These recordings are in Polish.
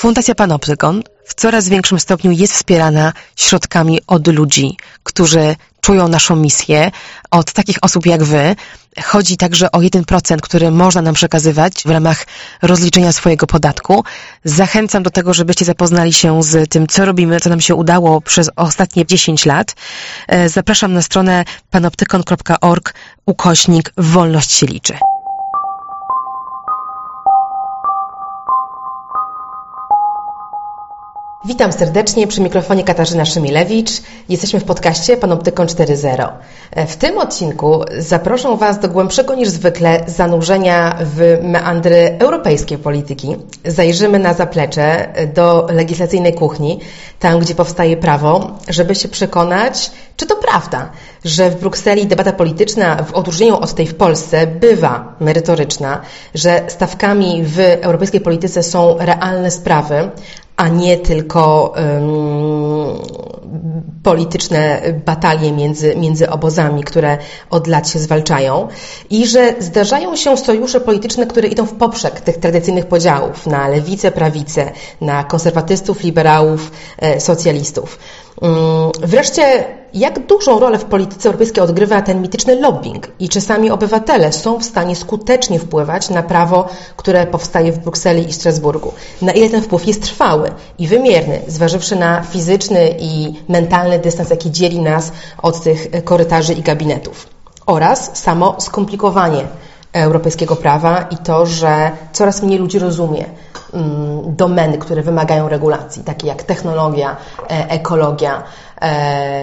Fundacja Panoptykon w coraz większym stopniu jest wspierana środkami od ludzi, którzy czują naszą misję, od takich osób jak Wy. Chodzi także o 1%, który można nam przekazywać w ramach rozliczenia swojego podatku. Zachęcam do tego, żebyście zapoznali się z tym, co robimy, co nam się udało przez ostatnie 10 lat. E, zapraszam na stronę panoptykon.org ukośnik wolność się liczy. Witam serdecznie przy mikrofonie Katarzyna Szymilewicz. Jesteśmy w podcaście Panoptykon 4.0. W tym odcinku zaproszę Was do głębszego niż zwykle zanurzenia w meandry europejskiej polityki. Zajrzymy na zaplecze do legislacyjnej kuchni, tam gdzie powstaje prawo, żeby się przekonać, czy to prawda, że w Brukseli debata polityczna w odróżnieniu od tej w Polsce bywa merytoryczna, że stawkami w europejskiej polityce są realne sprawy, a nie tylko um, polityczne batalie między, między obozami, które od lat się zwalczają i że zdarzają się sojusze polityczne, które idą w poprzek tych tradycyjnych podziałów na lewicę, prawicę, na konserwatystów, liberałów, e, socjalistów. Mm, wreszcie, jak dużą rolę w polityce europejskiej odgrywa ten mityczny lobbying i czy sami obywatele są w stanie skutecznie wpływać na prawo, które powstaje w Brukseli i Strasburgu? Na ile ten wpływ jest trwały i wymierny, zważywszy na fizyczny i mentalny dystans, jaki dzieli nas od tych korytarzy i gabinetów? Oraz samo skomplikowanie europejskiego prawa i to, że coraz mniej ludzi rozumie domeny, które wymagają regulacji, takie jak technologia, e, ekologia, e,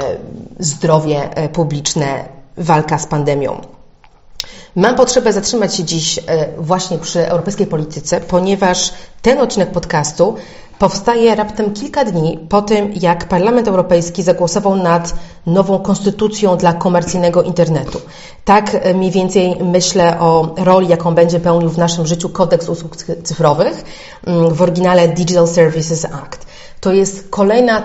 zdrowie e, publiczne, walka z pandemią. Mam potrzebę zatrzymać się dziś właśnie przy europejskiej polityce, ponieważ ten odcinek podcastu powstaje raptem kilka dni po tym, jak Parlament Europejski zagłosował nad nową konstytucją dla komercyjnego internetu. Tak e, mniej więcej myślę o roli, jaką będzie pełnił w naszym życiu kodeks usług cyfrowych, mm, w oryginale Digital Services Act. To jest kolejna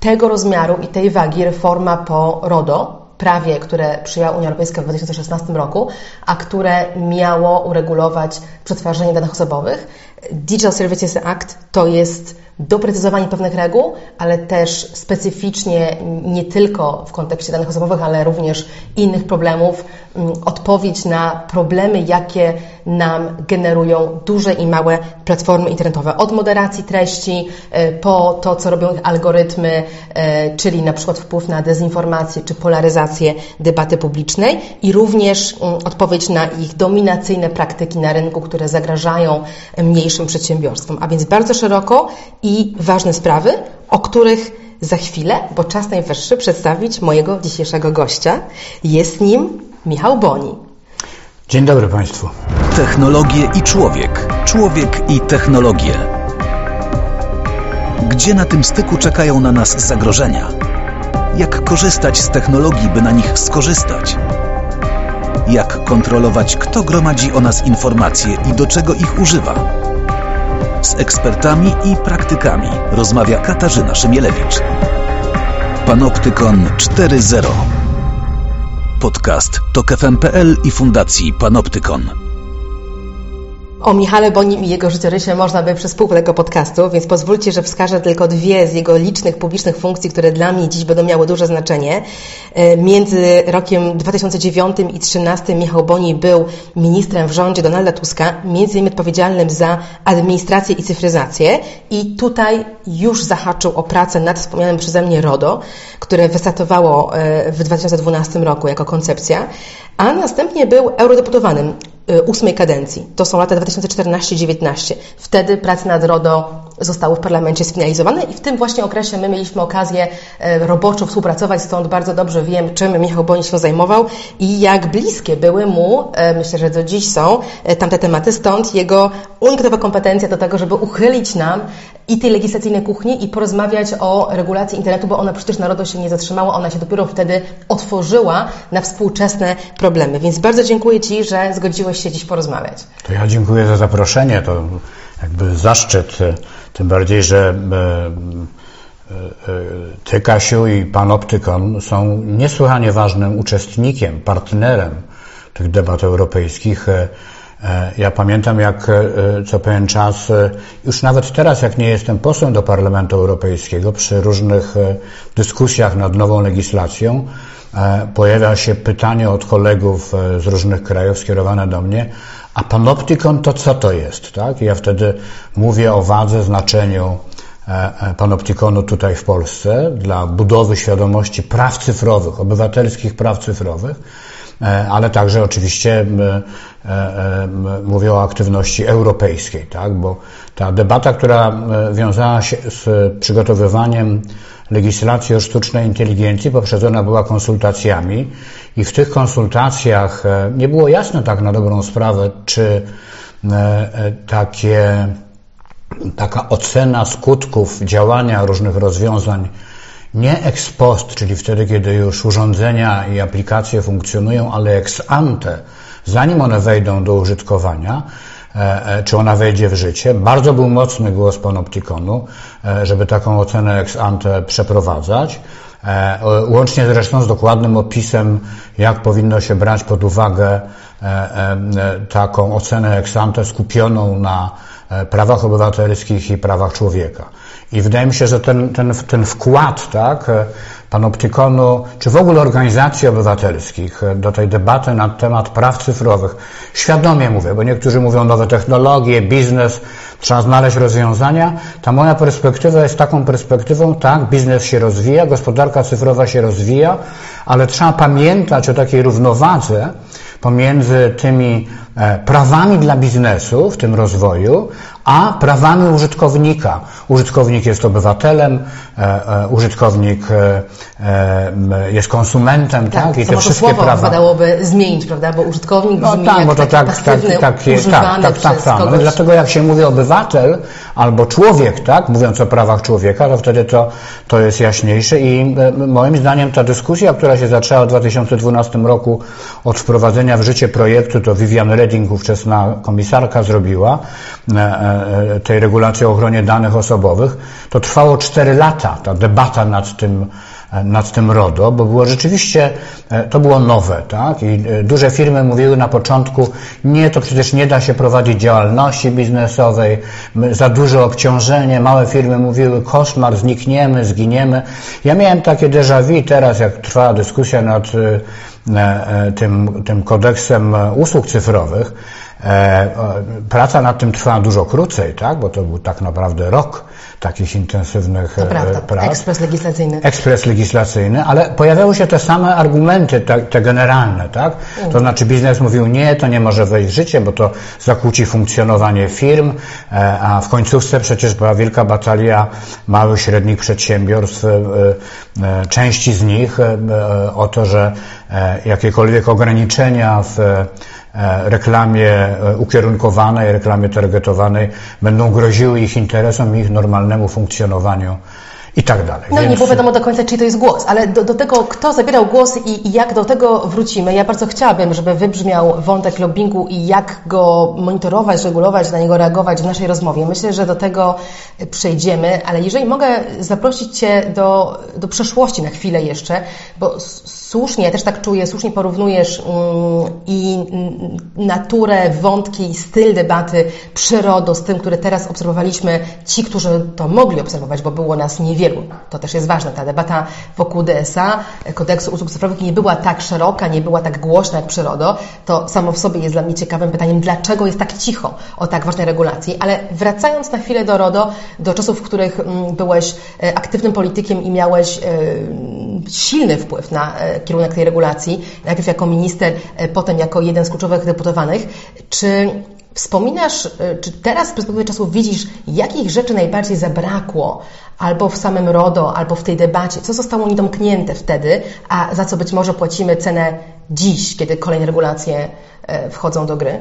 tego rozmiaru i tej wagi reforma po RODO, prawie, które przyjęła Unia Europejska w 2016 roku, a które miało uregulować przetwarzanie danych osobowych. Digital Services Act to jest doprecyzowanie pewnych reguł, ale też specyficznie nie tylko w kontekście danych osobowych, ale również innych problemów, mm, odpowiedź na problemy, jakie nam generują duże i małe platformy internetowe. Od moderacji treści e, po to, co robią ich algorytmy, e, czyli na przykład wpływ na dezinformację czy polaryzację debaty publicznej i również mm, odpowiedź na ich dominacyjne praktyki na rynku, które zagrażają mniejszym przedsiębiorstwom. A więc bardzo szeroko i ważne sprawy, o których za chwilę, bo czas najwyższy przedstawić mojego dzisiejszego gościa. Jest nim Michał Boni. Dzień dobry Państwu. Technologie i człowiek. Człowiek i technologie. Gdzie na tym styku czekają na nas zagrożenia? Jak korzystać z technologii, by na nich skorzystać? Jak kontrolować, kto gromadzi o nas informacje i do czego ich używa? Z ekspertami i praktykami rozmawia Katarzyna Szymielewicz. Panoptykon 4.0 Podcast to KFM.pl i Fundacji Panoptykon. O Michale Bonim i jego życiorysie można by przez pół tego podcastu, więc pozwólcie, że wskażę tylko dwie z jego licznych publicznych funkcji, które dla mnie dziś będą miały duże znaczenie. E, między rokiem 2009 i 2013 Michał Boni był ministrem w rządzie Donalda Tuska, między innymi odpowiedzialnym za administrację i cyfryzację i tutaj już zahaczył o pracę nad wspomnianym przeze mnie RODO, które wystartowało e, w 2012 roku jako koncepcja, a następnie był eurodeputowanym ósmej kadencji. To są lata 2014-19. Wtedy prace nad RODO zostały w parlamencie sfinalizowane i w tym właśnie okresie my mieliśmy okazję y, roboczo współpracować, stąd bardzo dobrze wiem, czym Michał Boń się zajmował i jak bliskie były mu, y, myślę, że do dziś są, tamte tematy, stąd jego unikatowa kompetencja do tego, żeby uchylić nam i tej legislacyjnej kuchni i porozmawiać o regulacji internetu, bo ona przecież na RODO się nie zatrzymała, ona się dopiero wtedy otworzyła na współczesne problemy. Więc bardzo dziękuję Ci, że zgodziłeś się dziś porozmawiać. To ja dziękuję za zaproszenie. To jakby zaszczyt, e, tym bardziej, że e, e, Ty, Kasiu, i Pan Optykon są niesłychanie ważnym uczestnikiem, partnerem tych debat europejskich. E, ja pamiętam, jak e, co pewien czas, e, już nawet teraz, jak nie jestem posłem do Parlamentu Europejskiego, przy różnych dyskusjach nad nową legislacją, pojawia się pytanie od kolegów z różnych krajów skierowane do mnie, a panoptykon to co to jest? Tak? Ja wtedy mówię o wadze, znaczeniu panoptykonu tutaj w Polsce dla budowy świadomości praw cyfrowych, obywatelskich praw cyfrowych ale także oczywiście e, e, mówię o aktywności europejskiej, tak? bo ta debata, która wiązała się z przygotowywaniem legislacji o sztucznej inteligencji poprzedzona była konsultacjami i w tych konsultacjach nie było jasne tak na dobrą sprawę, czy takie, taka ocena skutków działania różnych rozwiązań nie ex post, czyli wtedy, kiedy już urządzenia i aplikacje funkcjonują, ale ex ante, zanim one wejdą do użytkowania, e, e, czy ona wejdzie w życie. Bardzo był mocny głos Panoptikonu, e, żeby taką ocenę ex ante przeprowadzać. Łącznie zresztą z dokładnym opisem, jak powinno się brać pod uwagę taką ocenę ex ante skupioną na prawach obywatelskich i prawach człowieka. I wydaje mi się, że ten, ten, ten wkład tak, panoptykonu, czy w ogóle organizacji obywatelskich do tej debaty na temat praw cyfrowych, świadomie mówię, bo niektórzy mówią nowe technologie, biznes, trzeba znaleźć rozwiązania. Ta moja perspektywa jest taką perspektywą, tak, biznes się rozwija, gospodarka cyfrowa się rozwija, ale trzeba pamiętać o takiej równowadze pomiędzy tymi e, prawami dla biznesu w tym rozwoju, a prawami użytkownika. Użytkownik jest obywatelem, e, e, użytkownik e, jest konsumentem, tak? tak? I te wszystkie słowo prawa. wypadałoby zmienić, prawda? Bo użytkownik no, brzmi tak, bo to tak, tak, tak, tak, tak, tak, tak, tak. No, dlatego jak się mówi obywatel albo człowiek, tak? Mówiąc o prawach człowieka, to wtedy to, to jest jaśniejsze i moim zdaniem ta dyskusja, która się zaczęła w 2012 roku od wprowadzenia w życie projektu, to Vivian Redding, ówczesna komisarka, zrobiła tej regulacji o ochronie danych osobowych, to trwało 4 lata ta debata nad tym, e, nad tym RODO, bo było rzeczywiście, e, to było nowe, tak? I duże firmy mówiły na początku, nie, to przecież nie da się prowadzić działalności biznesowej, za duże obciążenie, małe firmy mówiły, koszmar, znikniemy, zginiemy. Ja miałem takie déjà vu teraz, jak trwała dyskusja nad tym, tym kodeksem usług cyfrowych, E, praca nad tym trwała dużo krócej, tak? bo to był tak naprawdę rok takich intensywnych to prawda. prac. Ekspres legislacyjny. Ekspres legislacyjny, ale pojawiały się te same argumenty, te, te generalne, tak? Mm. To znaczy biznes mówił nie, to nie może wejść w życie, bo to zakłóci funkcjonowanie firm, e, a w końcówce przecież była wielka batalia małych, średnich przedsiębiorstw, e, części z nich o to, że jakiekolwiek ograniczenia w E, reklamie e, ukierunkowanej, reklamie targetowanej będą groziły ich interesom i ich normalnemu funkcjonowaniu i tak dalej. No Więc... nie było wiadomo do końca, czy to jest głos, ale do, do tego, kto zabierał głos i, i, jak do tego wrócimy, ja bardzo chciałabym, żeby wybrzmiał wątek lobbingu i jak go monitorować, regulować, na niego reagować w naszej rozmowie. Myślę, że do tego przejdziemy, ale jeżeli mogę zaprosić Cię do, do przeszłości na chwilę jeszcze, bo słusznie, ja też tak czuję, słusznie porównujesz mm, i naturę, wątki, styl debaty, przyrodę z tym, które teraz obserwowaliśmy, ci, którzy to mogli obserwować, bo było nas niewielu. To też jest ważne. Ta debata wokół DSA, kodeksu usług cyfrowych, nie była tak szeroka, nie była tak głośna jak przyrodo. To samo w sobie jest dla mnie ciekawym pytaniem, dlaczego jest tak cicho o tak ważnej regulacji. Ale wracając na chwilę do RODO, do czasów, w których mm, byłeś e, aktywnym politykiem i miałeś e, silny wpływ na e, kierunek tej regulacji, najpierw jako minister, e, potem jako jeden z kluczowych deputowanych. Czy wspominasz, e, czy teraz z perspektywy czasu widzisz, jakich rzeczy najbardziej zabrakło albo w samym RODO, albo w tej debacie? Co zostało niedomknięte wtedy, a za co być może płacimy cenę dziś, kiedy kolejne regulacje e, wchodzą do gry?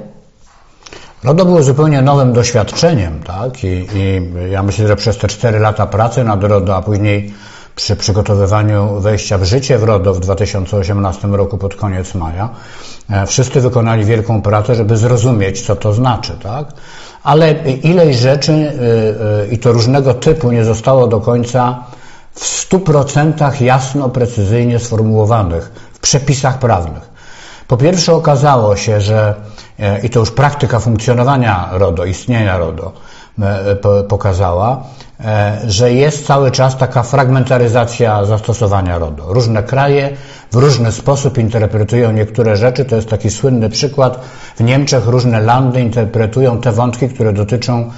RODO było zupełnie nowym doświadczeniem, tak? I, I, ja myślę, że przez te cztery lata pracy nad RODO, a później przy przygotowywaniu wejścia w życie w RODO w 2018 roku pod koniec maja, e, wszyscy wykonali wielką pracę, żeby zrozumieć, co to znaczy, tak? Ale ileś rzeczy e, e, i to różnego typu nie zostało do końca w 100% jasno, precyzyjnie sformułowanych w przepisach prawnych. Po pierwsze okazało się, że i to już praktyka funkcjonowania RODO, istnienia RODO pokazała, że jest cały czas taka fragmentaryzacja zastosowania RODO. Różne kraje w różny sposób interpretują niektóre rzeczy. To jest taki słynny przykład. W Niemczech różne landy interpretują te wątki, które dotyczą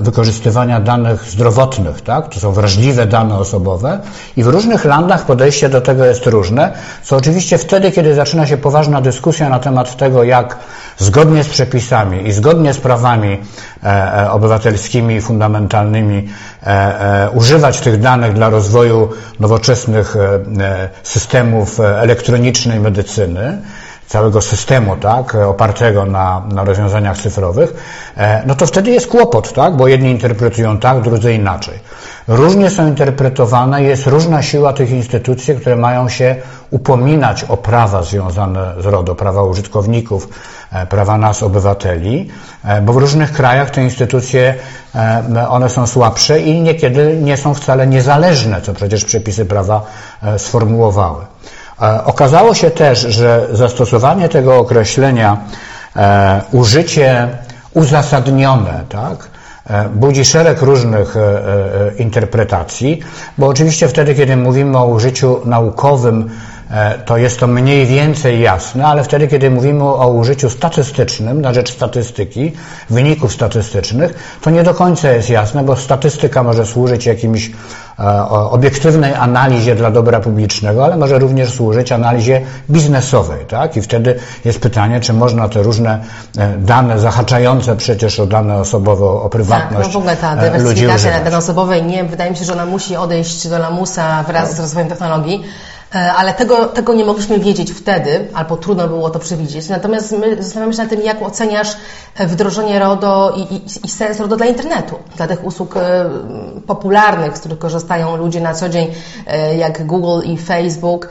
wykorzystywania danych zdrowotnych. Tak? To są wrażliwe dane osobowe i w różnych landach podejście do tego jest różne, co oczywiście wtedy, kiedy zaczyna się poważna dyskusja na temat tego, jak zgodnie z przepisami i zgodnie z prawami e, e, obywatelskimi, fundamentalnymi e, używać tych danych dla rozwoju nowoczesnych systemów elektronicznej medycyny, całego systemu, tak, opartego na, na rozwiązaniach cyfrowych, no to wtedy jest kłopot, tak, bo jedni interpretują tak, drudzy inaczej. Różnie są interpretowane, jest różna siła tych instytucji, które mają się upominać o prawa związane z RODO, prawa użytkowników, e, prawa nas, obywateli, e, bo w różnych krajach te instytucje, e, one są słabsze i niekiedy nie są wcale niezależne, co przecież przepisy prawa sformułowały. Okazało się też, że zastosowanie tego określenia użycie uzasadnione, tak, E, budzi szereg różnych e, e, interpretacji, bo oczywiście wtedy, kiedy mówimy o użyciu naukowym, to jest to mniej więcej jasne, ale wtedy, kiedy mówimy o użyciu statystycznym na rzecz statystyki, wyników statystycznych, to nie do końca jest jasne, bo statystyka może służyć jakimś E, obiektywnej analizie dla dobra publicznego, ale może również służyć analizie biznesowej, tak? I wtedy jest pytanie, czy można te różne e, dane zahaczające przecież o dane osobowe, o prywatność tak, no w ogóle ta e, dywersyfikacja dane osobowej, nie, wydaje mi się, że ona musi odejść do lamusa wraz z rozwojem technologii. E, ale tego, tego nie mogliśmy wiedzieć wtedy, albo trudno było to przewidzieć. Natomiast my zastanawiamy się nad tym, jak oceniasz e, wdrożenie RODO i, i, i sens RODO dla internetu, dla tych usług e, popularnych, z których korzystają ludzie na co dzień, jak Google i Facebook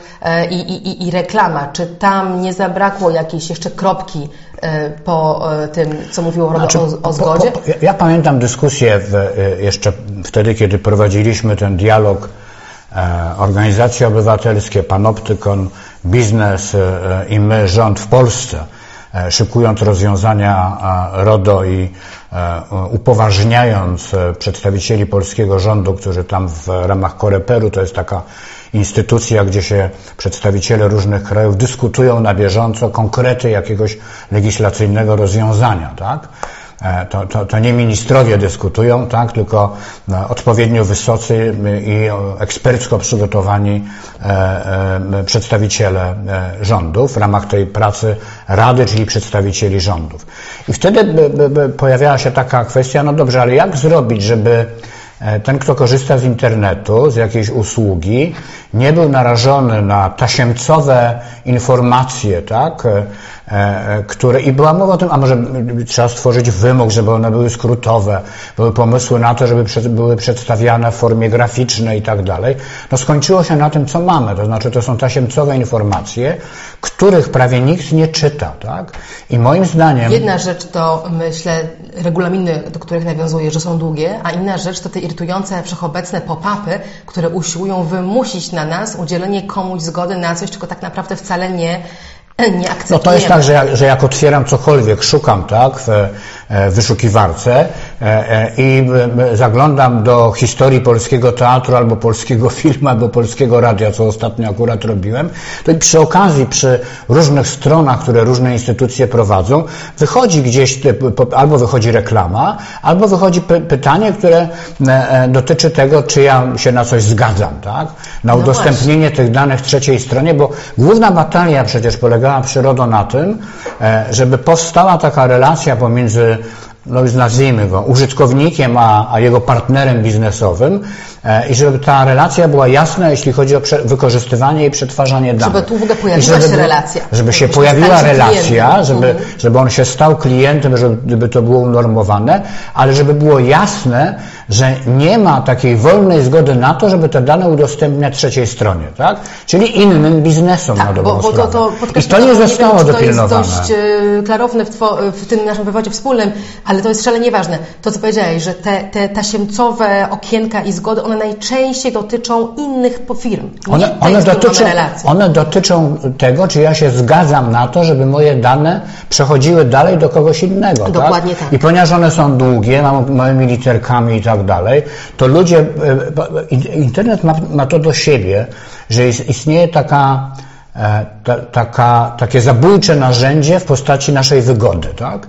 i, i, reklama. Czy tam nie zabrakło jakiejś jeszcze kropki po tym, co mówiło RODO znaczy, o, o, zgodzie? Po, po, ja, ja, pamiętam dyskusję w, jeszcze wtedy, kiedy prowadziliśmy ten dialog organizacje obywatelskie, Panoptykon, biznes e, i my, rząd w Polsce, e, szykując rozwiązania RODO i upoważniając przedstawicieli polskiego rządu, którzy tam w ramach Koreperu, to jest taka instytucja, gdzie się przedstawiciele różnych krajów dyskutują na bieżąco konkrety jakiegoś legislacyjnego rozwiązania, tak? E, to, to, to nie ministrowie dyskutują, tak, tylko e, odpowiednio wysocy i ekspercko przygotowani e, przedstawiciele rządów w ramach tej pracy Rady, czyli przedstawicieli rządów. I wtedy pojawiała się taka kwestia, no dobrze, ale jak zrobić, żeby ten, kto korzysta z internetu, z jakiejś usługi, nie był narażony na tasiemcowe informacje, tak, E, e, które i była mowa o tym, a może trzeba stworzyć wymóg, żeby one były skrótowe, były pomysły na to, żeby przed, były przedstawiane w formie graficznej i tak dalej. No skończyło się na tym, co mamy, to znaczy to są tasiemcowe informacje, których prawie nikt nie czyta, tak? I moim zdaniem... Jedna rzecz to, myślę, regulaminy, do których nawiązuję, że są długie, a inna rzecz to te irytujące, wszechobecne pop-upy, które usiłują wymusić na nas udzielenie komuś zgody na coś, czego tak naprawdę wcale nie nie No to jest tak, że jak, że jak otwieram cokolwiek, szukam tak w e, wyszukiwarce e, e, i zaglądam do historii polskiego teatru albo polskiego filmu, albo polskiego radia, co ostatnio akurat robiłem, to i przy okazji, przy różnych stronach, które różne instytucje prowadzą, wychodzi gdzieś, albo wychodzi reklama, albo wychodzi pytanie, które dotyczy tego, czy ja się na coś zgadzam, tak? Na no udostępnienie tych danych trzeciej stronie, bo główna batalia przecież polega polegała przyroda na tym, e, żeby powstała taka relacja pomiędzy no już nazwijmy go, użytkownikiem, a, a jego partnerem biznesowym e, i żeby ta relacja była jasna, jeśli chodzi o wykorzystywanie i przetwarzanie danych. Żeby tu w ogóle pojawiła żeby, się relacja. Żeby się pojawiła relacja, żeby, żeby on się stał klientem, żeby, żeby to było unormowane, ale żeby było jasne, że nie ma takiej wolnej zgody na to, żeby te dane udostępniać trzeciej stronie, tak? Czyli innym biznesom tak, na dobrą bo, bo to, to I to nie zostało wiem, dopilnowane. To jest dość e, klarowne w, w tym naszym wywodzie wspólnym, ale to jest szalenie ważne. To, co powiedziałeś, że te, te tasiemcowe okienka i zgody, one najczęściej dotyczą innych firm. One, one, dotyczą, one dotyczą tego, czy ja się zgadzam na to, żeby moje dane przechodziły dalej do kogoś innego. Tak? Dokładnie tak. tak. I ponieważ one są długie, małymi literkami i tak dalej, to ludzie, e, internet ma, ma to do siebie, że istnieje taka, e, ta, taka, takie zabójcze narzędzie w postaci naszej wygody, tak?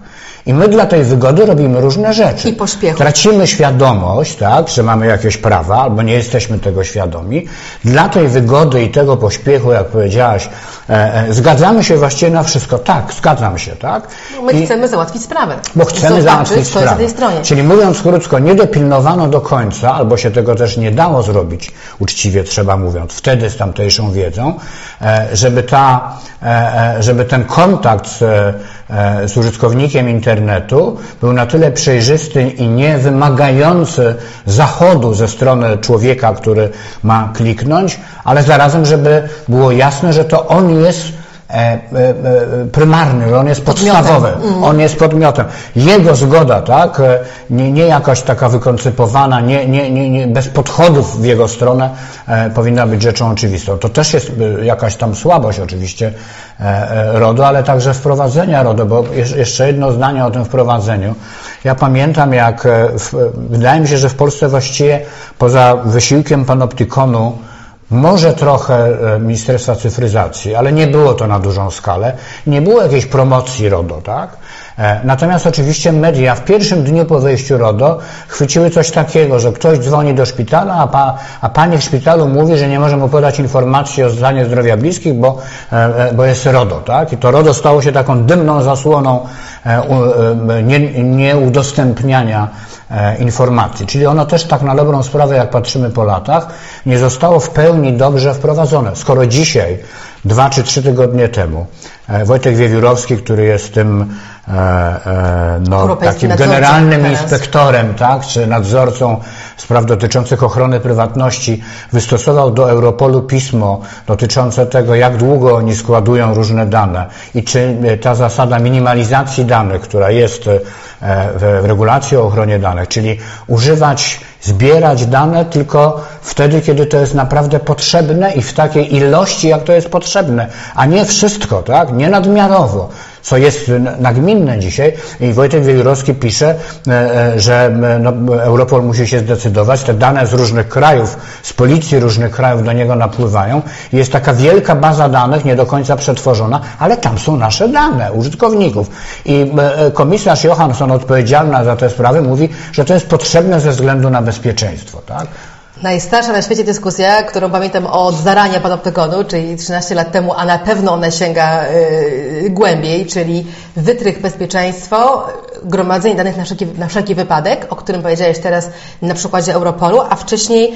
I my dla tej wygody robimy różne rzeczy. I pośpiechu. Tracimy świadomość, tak, że mamy jakieś prawa, albo nie jesteśmy tego świadomi. Dla tej wygody i tego pośpiechu, jak powiedziałaś, e, e, zgadzamy się właściwie na wszystko. Tak, zgadzam się, tak? No my I, chcemy załatwić sprawę. Bo chcemy załatwić sprawę. tej stronie. Czyli mówiąc krótko, nie dopilnowano do końca, albo się tego też nie dało zrobić, uczciwie trzeba mówiąc, wtedy z tamtejszą wiedzą, e, żeby ta, e, e, żeby ten kontakt z, z użytkownikiem internetu internetu był na tyle przejrzysty i nie wymagający zachodu ze strony człowieka, który ma kliknąć, ale zarazem, żeby było jasne, że to on jest E, e, e, prymarny, on jest podstawowy, mm. on jest podmiotem. Jego zgoda, tak, nie, nie jakaś taka wykoncypowana, nie, nie, nie, nie, bez podchodów w jego stronę powinna być rzeczą oczywistą. To też jest jakaś tam słabość oczywiście RODO, ale także wprowadzenia RODO, bo jeszcze jedno zdanie o tym wprowadzeniu. Ja pamiętam jak, wydaje mi się, że w Polsce właściwie poza wysiłkiem panoptykonu może trochę e, Ministerstwa Cyfryzacji, ale nie było to na dużą skalę. Nie było jakiejś promocji RODO, tak? E, natomiast oczywiście media w pierwszym dniu po wejściu RODO chwyciły coś takiego, że ktoś dzwoni do szpitala, a, pa, a pani w szpitalu mówi, że nie może mu podać informacji o stanie zdrowia bliskich, bo, e, bo jest RODO, tak? I to RODO stało się taką dymną zasłoną nieudostępniania informacji. Czyli ono też tak na dobrą sprawę, jak patrzymy po latach, nie zostało w pełni dobrze wprowadzone. Skoro dzisiaj, dwa czy trzy tygodnie temu, e, Wojtek Wiewiórowski, który jest tym e, e, no, takim generalnym teraz. inspektorem, tak, czy nadzorcą spraw dotyczących ochrony prywatności, wystosował do Europolu pismo dotyczące tego, jak długo oni składują różne dane i czy ta zasada minimalizacji danych, która jest w regulacji o ochronie danych, czyli używać zbierać dane tylko wtedy, kiedy to jest naprawdę potrzebne i w takiej ilości, jak to jest potrzebne, a nie wszystko, tak? Nie nadmiarowo co jest nagminne dzisiaj i Wojtek Wielorowski pisze, e, e, że no, Europol musi się zdecydować, te dane z różnych krajów, z policji różnych krajów do niego napływają jest taka wielka baza danych, nie do końca przetworzona, ale tam są nasze dane, użytkowników. I e, komisarz Johansson odpowiedzialna za te sprawy mówi, że to jest potrzebne ze względu na bezpieczeństwo, tak? Najstarsza na świecie dyskusja, którą pamiętam od zarania panoptykonu, czyli 13 lat temu, a na pewno ona sięga y, głębiej, czyli wytrych bezpieczeństwo, gromadzenie danych na wszelki, na wszelki wypadek, o którym powiedziałeś teraz na przykładzie Europolu, a wcześniej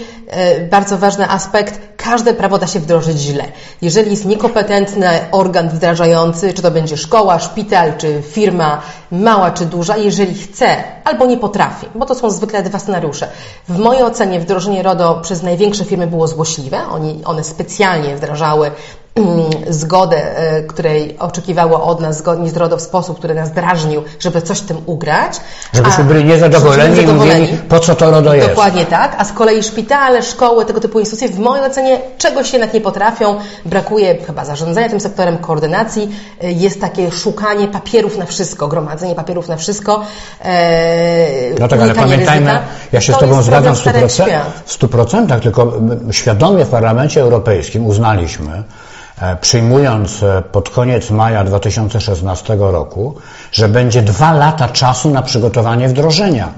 y, bardzo ważny aspekt, każde prawo da się wdrożyć źle. Jeżeli jest niekompetentny organ wdrażający, czy to będzie szkoła, szpital, czy firma, mała czy duża, jeżeli chce albo nie potrafi, bo to są zwykle dwa scenariusze. W mojej ocenie wdrożenie RODO przez największe firmy było złośliwe. Oni, one specjalnie wdrażały zgodę, e, której oczekiwało od nas zgodnie z RODO w sposób, który nas drażnił, żeby coś tym ugrać. Żebyśmy byli niezadowoleni i mówili, po co to RODO jest. Dokładnie tak, a z kolei szpitale, szkoły, tego typu instytucje w mojej ocenie czegoś jednak nie potrafią, brakuje chyba zarządzania tym sektorem, koordynacji, e, jest takie szukanie papierów na wszystko, gromadzenie papierów na wszystko. E, no tak, ale pamiętajmy, ryzyka. ja się to z Tobą zgadzam w 100%, w 100%, tylko świadomie w Parlamencie Europejskim uznaliśmy, przyjmując e, pod koniec maja 2016 roku, że będzie dwa lata czasu na przygotowanie wdrożenia.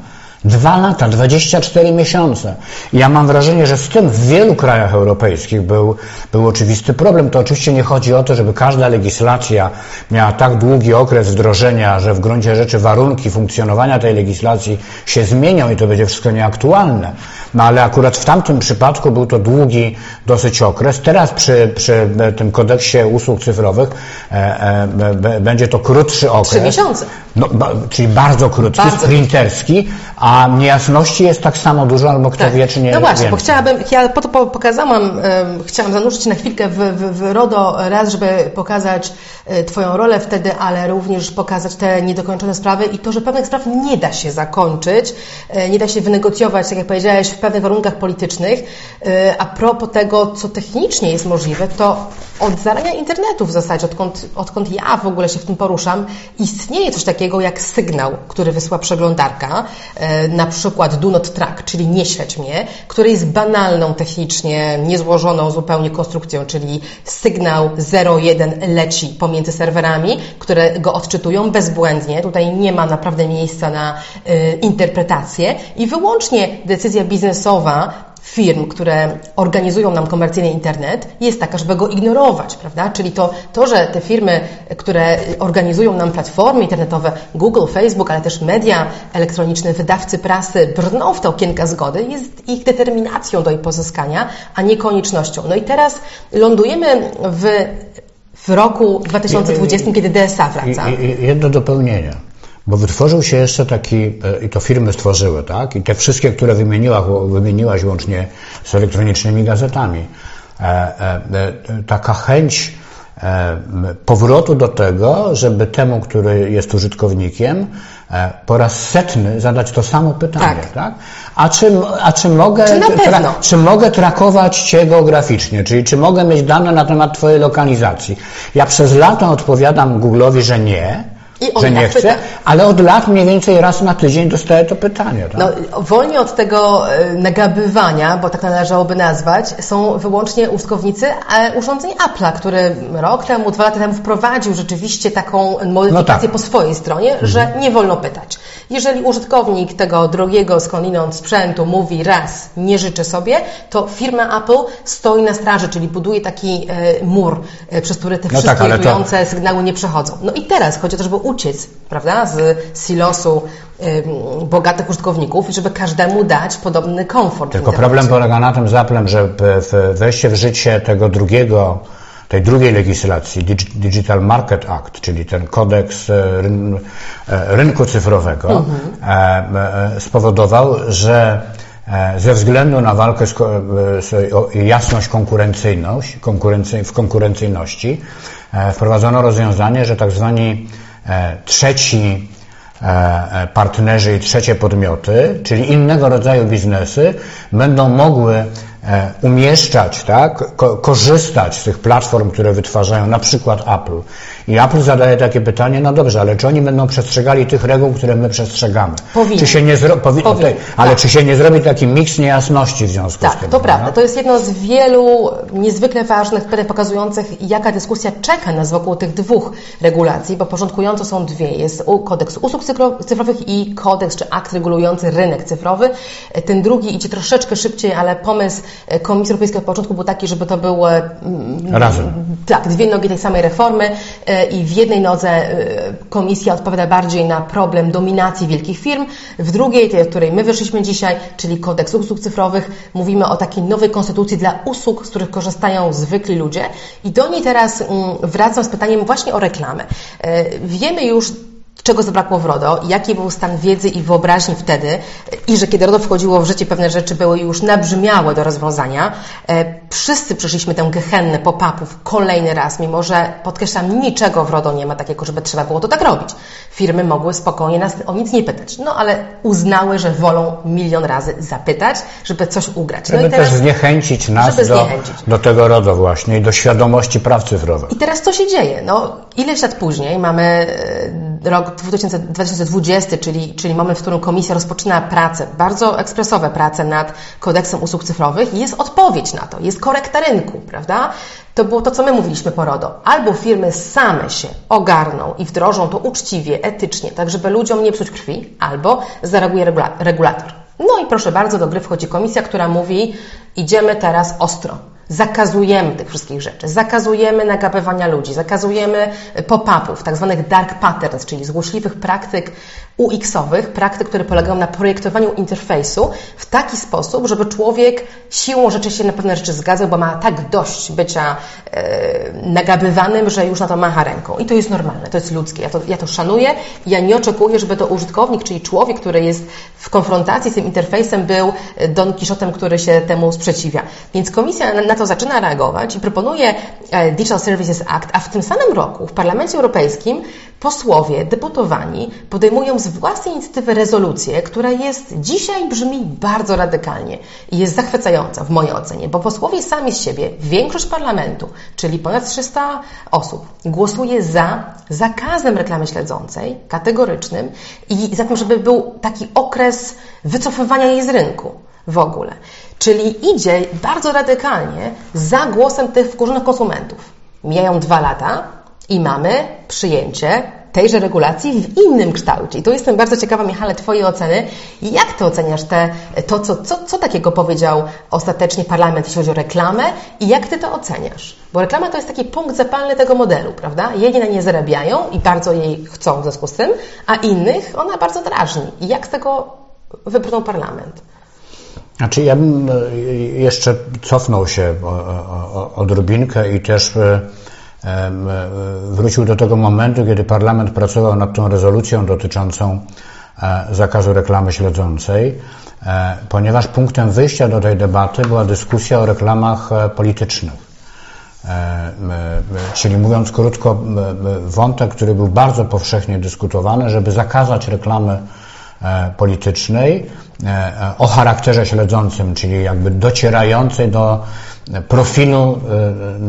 Dwa lata, 24 miesiące. Ja mam wrażenie, że z tym w wielu krajach europejskich był, był oczywisty problem. To oczywiście nie chodzi o to, żeby każda legislacja miała tak długi okres wdrożenia, że w gruncie rzeczy warunki funkcjonowania tej legislacji się zmienią i to będzie wszystko nieaktualne. No ale akurat w tamtym przypadku był to długi dosyć okres. Teraz przy, przy tym kodeksie usług cyfrowych e, e, będzie to krótszy okres. Trzy miesiące. No, ba, czyli bardzo krótki, bardzo sprinterski, a niejasności jest tak samo dużo, albo kto Tak. wie, czy nie No właśnie, więcej. bo chciałabym, ja po to po- pokazałam, chciałam zanurzyć na chwilkę w, w, w RODO raz, żeby pokazać e, Twoją rolę wtedy, ale również pokazać te niedokończone sprawy i to, że pewnych spraw nie da się zakończyć, e, nie da się wynegocjować, tak jak powiedziałeś, w pewnych warunkach politycznych. E, A propos tego, co technicznie jest możliwe, to od zarania internetu w zasadzie, odkąd, odkąd ja w ogóle się w tym poruszam, istnieje coś takiego jak sygnał, który wysyła przeglądarka, e, na przykład do not track, czyli nie śledź mnie, który jest banalną technicznie, niezłożoną zupełnie konstrukcją, czyli sygnał 0,1 leci pomiędzy serwerami, które go odczytują bezbłędnie. Tutaj nie ma naprawdę miejsca na e, interpretację i wyłącznie decyzja biznesowa firm, które organizują nam komercyjny internet, jest taka, żeby go ignorować, prawda? Czyli to, to, że te firmy, które organizują nam platformy internetowe, Google, Facebook, ale też media elektroniczne, wydawcy prasy, brną w te okienka zgody, jest ich determinacją do jej pozyskania, a nie koniecznością. No i teraz lądujemy w, w roku 2020, kiedy DSA wraca. Jedno dopełnienie. Bo wytworzył się jeszcze taki, e, i to firmy stworzyły, tak? I te wszystkie, które wymieniłaś, wymieniłaś łącznie z elektronicznymi gazetami. E, e, taka chęć powrotu do tego, żeby temu, który jest użytkownikiem, po raz setny zadać to samo pytanie, Tak. tak? A czy, a czy mogę, Czy pewno? czy mogę trakować Cię geograficznie, czyli czy mogę mieć dane na temat Twojej lokalizacji? Ja przez lata odpowiadam Google'owi, że nie, I że tak nie pyta. ale od lat mniej więcej raz na tydzień dostaję to pytanie. Tak? No, wolnie od tego e, nagabywania, bo tak należałoby nazwać, są wyłącznie użytkownicy e, urządzeń Apple'a, który rok temu, dwa lata temu wprowadził rzeczywiście taką modyfikację tak. po swojej stronie, że nie wolno pytać. Jeżeli użytkownik tego drogiego skądinąd sprzętu mówi raz, nie życzy sobie, to firma Apple stoi na straży, czyli buduje taki e, mur, przez który te No wszystkie tak, to- irytujące sygnały nie przechodzą. No i teraz chodzi o to, żeby uciec, prawda, z silosu bogatych użytkowników i żeby każdemu dać podobny komfort. Tylko problem polega na tym z Applem, że wejście w życie tego drugiego, tej drugiej legislacji, Dig- Digital Market Act, czyli ten kodeks e, ryn, e, rynku cyfrowego, Mhm. e, spowodował, że ze względu na walkę z, jasność konkurencyjność, konkurency, w konkurencyjności, wprowadzono rozwiązanie, że tak zwani trzeci e, e, partnerzy i trzecie podmioty, czyli innego rodzaju biznesy, będą mogły e, umieszczać, tak, ko- korzystać z tych platform, które wytwarzają na przykład Apple. I Apple zadaje takie pytanie, no dobrze, ale czy oni będą przestrzegali tych reguł, które my przestrzegamy? Powinni. Czy się nie zro... powi... Powinni, ale tak. czy się nie zrobi taki miks niejasności w związku z Tak, tym? to prawda. prawda? To jest jedno z wielu niezwykle ważnych pytań pokazujących, jaka dyskusja czeka nas wokół tych dwóch regulacji, bo porządkująco są dwie. Jest kodeks usług cyfro- cyfrowych i kodeks czy akt regulujący rynek cyfrowy. Ten drugi idzie troszeczkę szybciej, ale pomysł e, Komisji Europejskiej od początku był taki, żeby to były mm, Razem. tak, dwie nogi tej samej reformy e, i w jednej nodze e, komisja odpowiada bardziej na problem dominacji wielkich firm, w drugiej, tej, od której my wyszliśmy dzisiaj, czyli kodeks usług cyfrowych, mówimy o takiej nowej konstytucji dla usług, z których korzystają zwykli ludzie i do niej teraz mm, wracam z pytaniem właśnie o reklamę. E, Wiemy już czego zabrakło w RODO, jaki był stan wiedzy i wyobraźni wtedy i że kiedy RODO wchodziło w życie, pewne rzeczy były już nabrzmiałe do rozwiązania. E, wszyscy przeszliśmy tę gehennę pop-upów kolejny raz, mimo że, podkreślam, niczego w RODO nie ma takiego, żeby trzeba było to tak robić. Firmy mogły spokojnie nas o nic nie pytać, no ale uznały, że wolą milion razy zapytać, żeby coś ugrać. No Żeby i teraz, też zniechęcić nas do, zniechęcić. do tego RODO właśnie i do świadomości praw cyfrowych. I teraz co się dzieje? No, ileś lat później mamy e, rok 2000, 2020, czyli, czyli moment, w którym komisja rozpoczyna pracę, bardzo ekspresowe prace nad kodeksem usług cyfrowych jest odpowiedź na to, jest korekta rynku, prawda? To było to, co my mówiliśmy po RODO. Albo firmy same się ogarną i wdrożą to uczciwie, etycznie, tak żeby ludziom nie psuć krwi, albo zareaguje regula- regulator. No i proszę bardzo, do gry wchodzi komisja, która mówi, idziemy teraz ostro. Zakazujemy tych wszystkich rzeczy, zakazujemy nagabywania ludzi, zakazujemy pop-upów, tak zwanych dark patterns, czyli złośliwych praktyk UX-owych, praktyk, które polegają na projektowaniu interfejsu w taki sposób, żeby człowiek siłą rzeczy się na pewne rzeczy zgadzał, bo ma tak dość bycia e, nagabywanym, że już na to macha ręką. I to jest normalne, to jest ludzkie. Ja to, ja to szanuję. Ja nie oczekuję, żeby to użytkownik, czyli człowiek, który jest w konfrontacji z tym interfejsem, był Don Quixotem, który się temu sprzeciwia. Więc komisja na to zaczyna reagować i proponuje e, Digital Services Act, a w tym samym roku w Parlamencie Europejskim posłowie, deputowani podejmują z własnej inicjatywy rezolucję, która jest dzisiaj brzmi bardzo radykalnie i jest zachwycająca w mojej ocenie, bo posłowie sami z siebie, większość parlamentu, czyli ponad 300 osób, głosuje za zakazem reklamy śledzącej, kategorycznym i za tym, żeby był taki okres wycofywania jej z rynku w ogóle. Czyli idzie bardzo radykalnie za głosem tych wkurzonych konsumentów. Mijają dwa lata i mamy przyjęcie tejże regulacji w innym kształcie. I tu jestem bardzo ciekawa, Michale, Twojej oceny. Jak Ty oceniasz te, to, co, co, co takiego powiedział ostatecznie parlament, jeśli chodzi o reklamę i jak Ty to oceniasz? Bo reklama to jest taki punkt zapalny tego modelu, prawda? Jedni na nie zarabiają i bardzo jej chcą w związku z tym, a innych ona bardzo drażni. I jak z tego wybrnął parlament? Znaczy ja bym e, jeszcze cofnął się odrobinkę i też e, e, wrócił do tego momentu, kiedy parlament pracował nad tą rezolucją dotyczącą zakazu reklamy śledzącej, ponieważ punktem wyjścia do tej debaty była dyskusja o reklamach politycznych. Czyli mówiąc krótko, wątek, który był bardzo powszechnie dyskutowany, żeby zakazać reklamy politycznej, E, e, o charakterze śledzącym, czyli jakby docierającej do profilu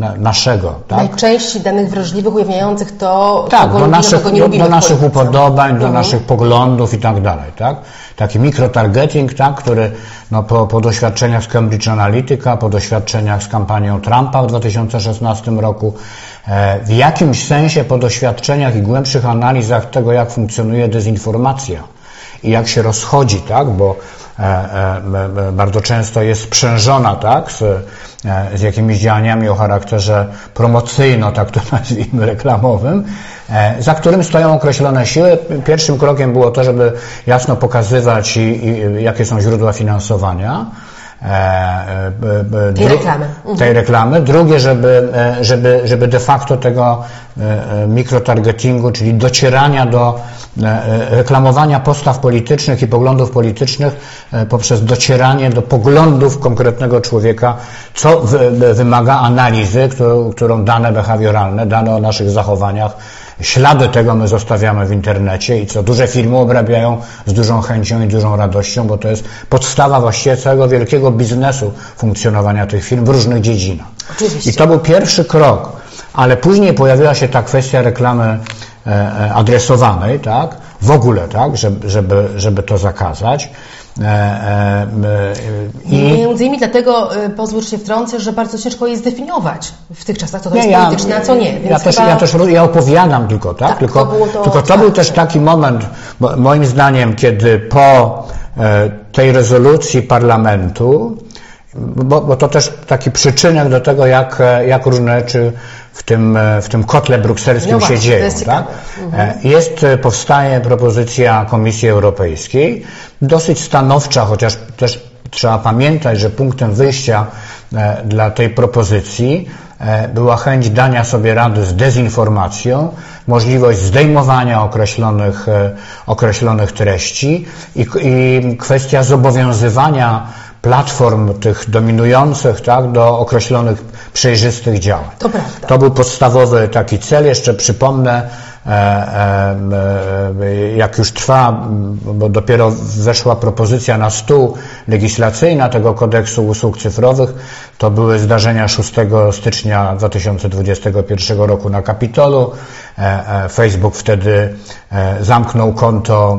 e, naszego. Tak? Najczęściej danych wrażliwych ujawniających to, tak, do naszych, do, do naszych upodobań, do mhm. naszych poglądów i tak dalej. Tak? Taki mikrotargeting, tak, który no, po, po doświadczeniach z Cambridge Analytica, po doświadczeniach z kampanią Trumpa w 2016 roku, w jakimś sensie po doświadczeniach i głębszych analizach tego, jak funkcjonuje dezinformacja, i jak się rozchodzi, tak, bo e, e, bardzo często jest sprzężona, tak, z, e, z jakimiś działaniami o charakterze promocyjno, tak to nazwijmy, reklamowym, za którym stoją określone siły. Pierwszym krokiem było to, żeby jasno pokazywać, i, i, jakie są źródła finansowania, tej reklamy. Mhm. Tej reklamy. Drugie, żeby, żeby, żeby de facto tego mikrotargetingu, czyli docierania do reklamowania postaw politycznych i poglądów politycznych poprzez docieranie do poglądów konkretnego człowieka, co wymaga analizy, którą dane behawioralne, dane o naszych zachowaniach Ślady tego my zostawiamy w internecie i co duże firmy obrabiają z dużą chęcią i dużą radością, bo to jest podstawa właściwie całego wielkiego biznesu funkcjonowania tych firm w różnych dziedzinach. Oczywiście. I to był pierwszy krok, ale później pojawiła się ta kwestia reklamy e, e, adresowanej, tak? W ogóle, tak? Żeby, żeby, żeby to zakazać. E, e, I... Między innymi dlatego, e, pozwól się wtrącę, że bardzo ciężko jest zdefiniować w tych czasach, co to nie, jest ja, polityczne, a co nie. ja, też, chyba... ja też ja opowiadam tylko, tak? tak tylko, to to tylko to był też taki moment, moim zdaniem, kiedy po tej rezolucji parlamentu, bo, bo to też taki przyczynek do tego, jak, jak różne rzeczy w tym, w tym kotle brukselskim no właśnie, się dzieją. Jest, tak? mhm. jest, powstaje propozycja Komisji Europejskiej, dosyć stanowcza, chociaż też trzeba pamiętać, że punktem wyjścia e, dla tej propozycji e, była chęć dania sobie rady z dezinformacją, możliwość zdejmowania określonych, e, określonych treści i, i kwestia zobowiązywania platform tych dominujących tak, do określonych przejrzystych działań. To, prawda. to był podstawowy taki cel. Jeszcze przypomnę, jak już trwa, bo dopiero weszła propozycja na stół legislacyjna tego kodeksu usług cyfrowych, to były zdarzenia 6 stycznia 2021 roku na Kapitolu. Facebook wtedy zamknął konto,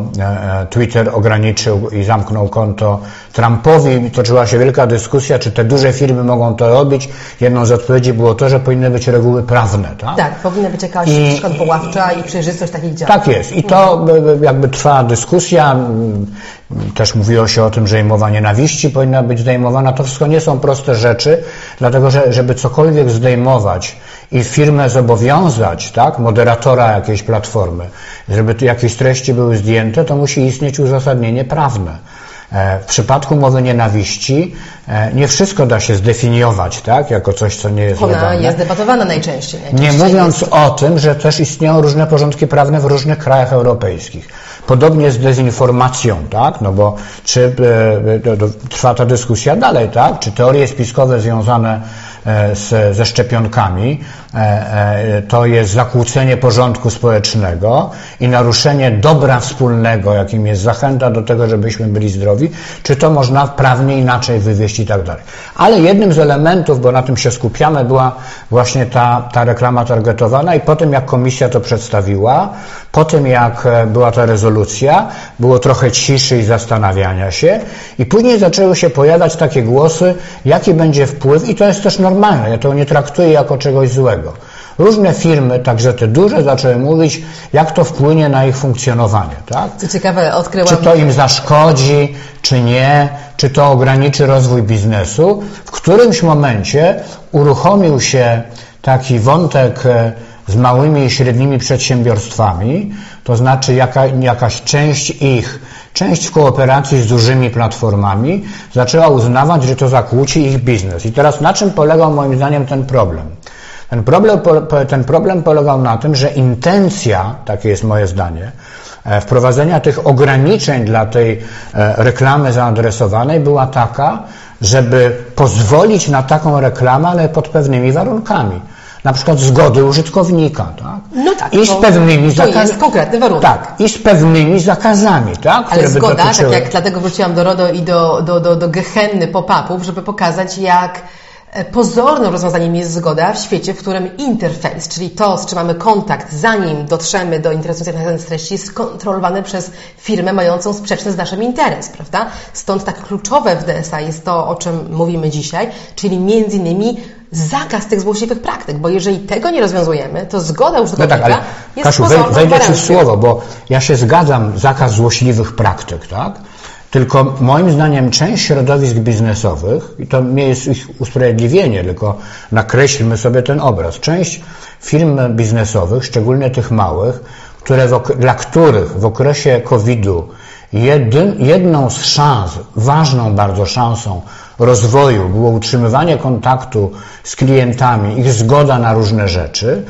Twitter ograniczył i zamknął konto Trumpowi. Toczyła się wielka dyskusja, czy te duże firmy mogą to robić. Jedną z odpowiedzi było to, że powinny być reguły prawne. Tak, tak powinna być jakaś I, poławcza i przejrzystość takich działań. Tak jest. I to e, jakby trwa dyskusja. Mm, Też mówiło się o tym, że mowa nienawiści powinna być zdejmowana. To wszystko nie są proste rzeczy, dlatego że żeby cokolwiek zdejmować i firmę zobowiązać, tak, moderatora jakiejś platformy, żeby jakieś treści były zdjęte, to musi istnieć uzasadnienie prawne. E, W przypadku mowy nienawiści e, nie wszystko da się zdefiniować tak, jako coś, co nie jest Ona legalne. jest debatowana najczęściej. Nie mówiąc jest- o tym, że też istnieją różne porządki prawne w różnych krajach europejskich. Podobnie z dezinformacją, tak? No bo czy e, e, trwa ta dyskusja dalej, tak? Czy teorie spiskowe związane z, ze szczepionkami e, e, to jest zakłócenie porządku społecznego i naruszenie dobra wspólnego, jakim jest zachęta do tego, żebyśmy byli zdrowi, czy to można prawnie inaczej wywieźć i tak dalej. Ale jednym z elementów, bo na tym się skupiamy, była właśnie ta, ta reklama targetowana i po tym, jak komisja to przedstawiła, po tym, jak e, była ta rezolucja, było trochę ciszy i zastanawiania się i później zaczęły się pojawiać takie głosy, jaki będzie wpływ i to jest też normalne, ja to nie traktuję jako czegoś złego. Różne firmy, także te duże, zaczęły mówić, jak to wpłynie na ich funkcjonowanie, tak? Co ciekawe, odkryłam... Czy to im zaszkodzi, czy nie, czy to ograniczy rozwój biznesu. W którymś momencie uruchomił się taki wątek e, z małymi i średnimi przedsiębiorstwami, to znaczy jaka, jakaś część ich, część w kooperacji z dużymi platformami zaczęła uznawać, że to zakłóci ich biznes. I teraz na czym polegał moim zdaniem ten problem? Ten problem, ten problem polegał na tym, że intencja, takie jest moje zdanie, e, wprowadzenia tych ograniczeń dla tej e, reklamy zaadresowanej była taka, żeby pozwolić na taką reklamę, ale pod pewnymi warunkami. Na przykład zgody użytkownika, tak? No tak, I z pewnymi to zakaz- jest konkretny warunek. Tak, i z pewnymi zakazami, tak? Ale zgoda, tak dotyczyły- jak dlatego wróciłam do RODO i do, do, do, do gehenny pop-upów, żeby pokazać, jak pozornym rozwiązaniem jest zgoda w świecie, w którym interfejs, czyli to, z czym mamy kontakt, zanim dotrzemy do interesujących nas treści, jest kontrolowany przez firmę mającą sprzeczny z naszym interes, prawda? Stąd tak kluczowe w DSA jest to, o czym mówimy dzisiaj, czyli między innymi zakaz tych złośliwych praktyk, bo jeżeli tego nie rozwiązujemy, to zgoda No użytkownika tak, ale jest Kasiu, wejdę Ci w słowo, bo ja się zgadzam, zakaz złośliwych praktyk, tak? Tylko moim zdaniem część środowisk biznesowych, i to nie jest ich usprawiedliwienie, tylko nakreślmy sobie ten obraz, część firm biznesowych, szczególnie tych małych, które dla których w okresie COVID-u jedy, jedną z szans, ważną bardzo szansą rozwoju było utrzymywanie kontaktu z klientami, ich zgoda na różne rzeczy,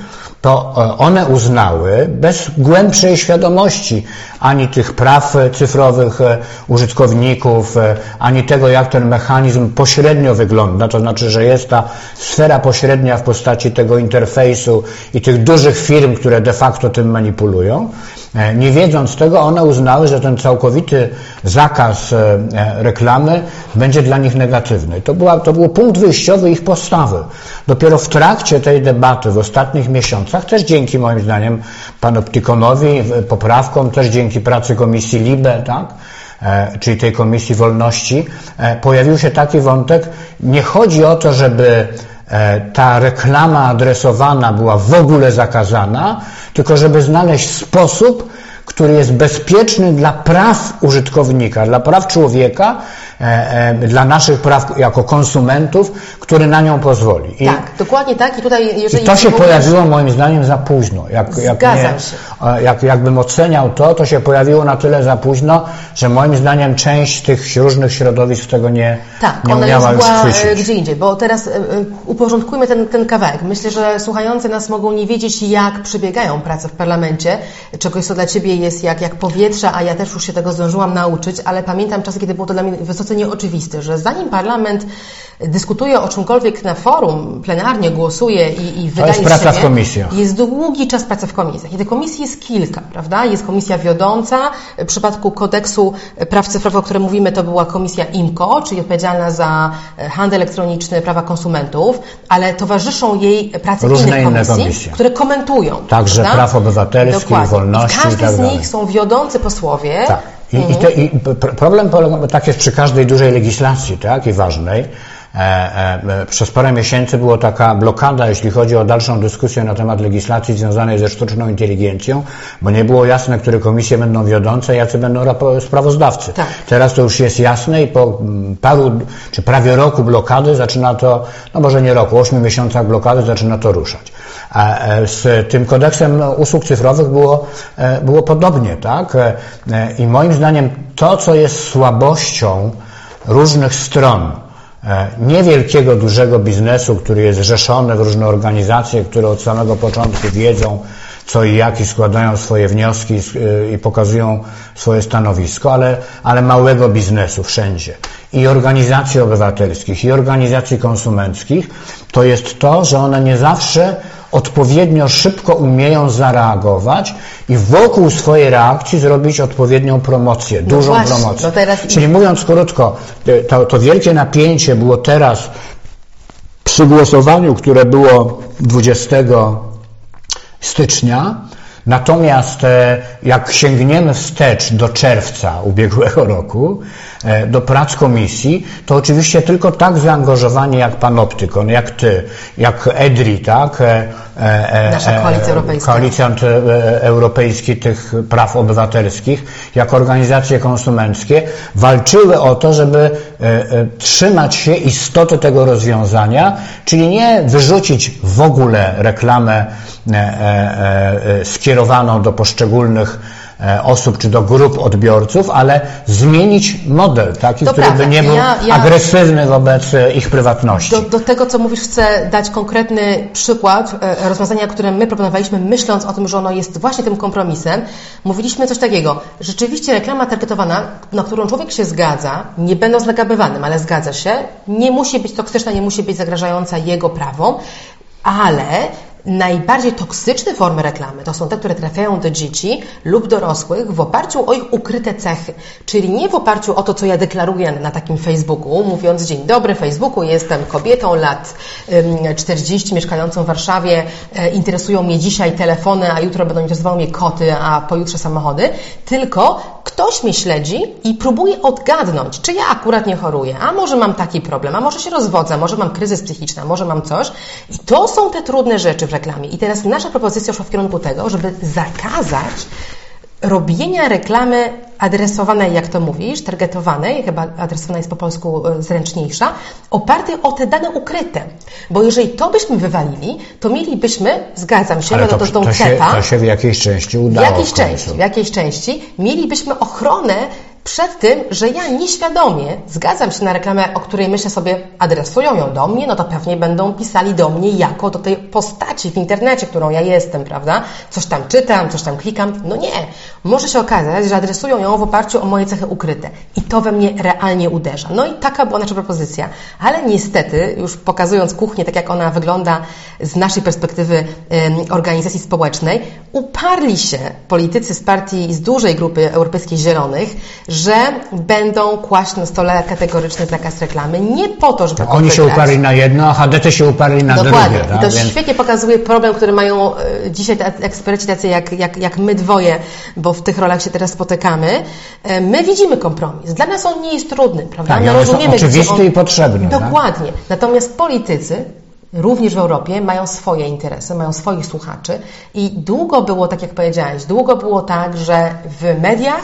to e, one uznały bez głębszej świadomości ani tych praw e, cyfrowych e, użytkowników, ani tego, jak ten mechanizm pośrednio wygląda, to znaczy, że jest ta sfera pośrednia w postaci tego interfejsu i tych dużych firm, które de facto tym manipulują. E, Nie wiedząc tego, one uznały, że ten całkowity zakaz e, e, reklamy będzie dla nich negatywny. To, była, to był punkt wyjściowy ich postawy. Dopiero w trakcie tej debaty, w ostatnich miesiącach, też dzięki moim zdaniem w- poprawkom, też dzięki pracy Komisji LIBE, tak? czyli tej Komisji Wolności, pojawił się taki wątek, nie chodzi o to, żeby ta reklama adresowana była w ogóle zakazana, tylko żeby znaleźć sposób, który jest bezpieczny dla praw użytkownika, dla praw człowieka, e, e, dla naszych praw jako konsumentów, który na nią pozwoli. I, Tak, dokładnie tak. I tutaj, i jeżeli to się mówisz- pojawiło moim zdaniem za późno. Jak, jak, nie, się. jak, jakbym oceniał to, to się pojawiło na tyle za późno, że moim zdaniem część tych różnych środowisk tego nie, Tak, nie umiała już e, chwycić. gdzie indziej, bo teraz uporządkujmy ten, ten kawałek. Myślę, że słuchający nas mogą nie wiedzieć, jak przebiegają prace w parlamencie, czegoś, co dla Ciebie jest jak, jak powietrze, a ja też już się tego zdążyłam nauczyć, ale pamiętam czasy, kiedy było to dla mnie wysoce nieoczywiste, że zanim parlament dyskutuje o czymkolwiek na forum, plenarnie głosuje i, i wydaje jest praca siebie, w komisjach. jest długi czas pracy w komisjach. I tych komisji jest kilka, prawda? Jest komisja wiodąca. W przypadku kodeksu praw cyfrowych, o którym mówimy, to była komisja IMCO, czyli odpowiedzialna za handel elektroniczny, prawa konsumentów, ale towarzyszą jej prace Różne innych inne komisji, komisje. które komentują. Także prawda? praw obywatelskich, Dokładnie. wolności I każdy i tak z dalej. nich są wiodący posłowie. Tak. I, i, te, i problem polega, tak jest przy każdej dużej legislacji, tak, i ważnej, Przez parę miesięcy była taka blokada, jeśli chodzi o dalszą dyskusję na temat legislacji związanej ze sztuczną inteligencją, bo nie było jasne, które komisje będą wiodące, jacy będą sprawozdawcy. Tak. Teraz to już jest jasne i po paru, czy prawie roku blokady zaczyna to, no może nie roku, ośmiu miesiącach blokady zaczyna to ruszać. E, z tym kodeksem usług cyfrowych było, e, było podobnie, tak? E, I moim zdaniem to, co jest słabością różnych stron, niewielkiego, dużego biznesu, który jest zrzeszony w różne organizacje, które od samego początku wiedzą, co i jak i składają swoje wnioski i pokazują swoje stanowisko, ale, ale małego biznesu wszędzie. I organizacji obywatelskich, i organizacji konsumenckich, to jest to, że one nie zawsze odpowiednio szybko umieją zareagować i wokół swojej reakcji zrobić odpowiednią promocję, no dużą właśnie, promocję. Teraz... Czyli mówiąc krótko, to, to wielkie napięcie było teraz przy głosowaniu, które było 20 stycznia, Natomiast e, jak sięgniemy wstecz do czerwca ubiegłego roku, e, do prac komisji, to oczywiście tylko tak zaangażowani jak Panoptykon, jak ty, jak EDRI, tak? E, Nasza koalicja europejska. Koalicjant Europejski tych praw obywatelskich, jak organizacje konsumenckie, walczyły o to, żeby trzymać się istoty tego rozwiązania, czyli nie wyrzucić w ogóle reklamę skierowaną do poszczególnych e, osób czy do grup odbiorców, ale zmienić model taki, to który prawda. by nie był ja, ja agresywny wobec e, ich prywatności. Do, do, tego, co mówisz, chcę dać konkretny przykład e, rozwiązania, które my proponowaliśmy, myśląc o tym, że ono jest właśnie tym kompromisem. Mówiliśmy coś takiego. Rzeczywiście reklama targetowana, na którą człowiek się zgadza, nie będąc nagabywanym, ale zgadza się, nie musi być toksyczna, nie musi być zagrażająca jego prawom, ale Najbardziej toksyczne formy reklamy to są te, które trafiają do dzieci lub dorosłych w oparciu o ich ukryte cechy. Czyli nie w oparciu o to, co ja deklaruję na takim Facebooku, mówiąc dzień dobry Facebooku, jestem kobietą lat 40, mieszkającą w Warszawie, e, interesują mnie dzisiaj telefony, a jutro będą interesowały mnie koty, a pojutrze samochody, tylko ktoś mnie śledzi i próbuje odgadnąć, czy ja akurat nie choruję, a może mam taki problem, a może się rozwodzę, może mam kryzys psychiczny, a może mam coś. I to są te trudne rzeczy w reklamie. I teraz nasza propozycja szła w kierunku tego, żeby zakazać robienia reklamy adresowanej, jak to mówisz, targetowanej, chyba adresowana jest po polsku e, zręczniejsza, opartej o te dane ukryte. Bo jeżeli to byśmy wywalili, to mielibyśmy, zgadzam się, Ale to, to, to, się, to się w jakiejś części udało. W jakiejś części, w jakiejś części mielibyśmy ochronę przed tym, że ja nieświadomie zgadzam się na reklamę, o której myślę sobie, adresują ją do mnie, no to pewnie będą pisali do mnie jako do tej postaci w internecie, którą ja jestem, prawda? Coś tam czytam, coś tam klikam. No nie. Może się okazać, że adresują ją w oparciu o moje cechy ukryte. I to we mnie realnie uderza. No i taka była nasza propozycja. Ale niestety, już pokazując kuchnię, tak jak ona wygląda z naszej perspektywy organizacji społecznej, uparli się politycy z partii, z dużej grupy Europejskiej Zielonych, że będą kłaść na stole kategoryczny zakaz reklamy. Nie po to, żeby. Oni się uparli na jedno, a HDT się uparli na Dokładnie. drugie. Tak? I to Więc... świetnie pokazuje problem, który mają e, dzisiaj eksperci tacy jak, jak, jak my dwoje, bo w tych rolach się teraz spotykamy. E, my widzimy kompromis. Dla nas on nie jest trudny, prawda? Tak, my rozumiemy, oczywisty on... i potrzebny. Tak? Dokładnie. Tak? Natomiast politycy również w Europie mają swoje interesy, mają swoich słuchaczy i długo było, tak jak powiedziałeś, długo było tak, że w mediach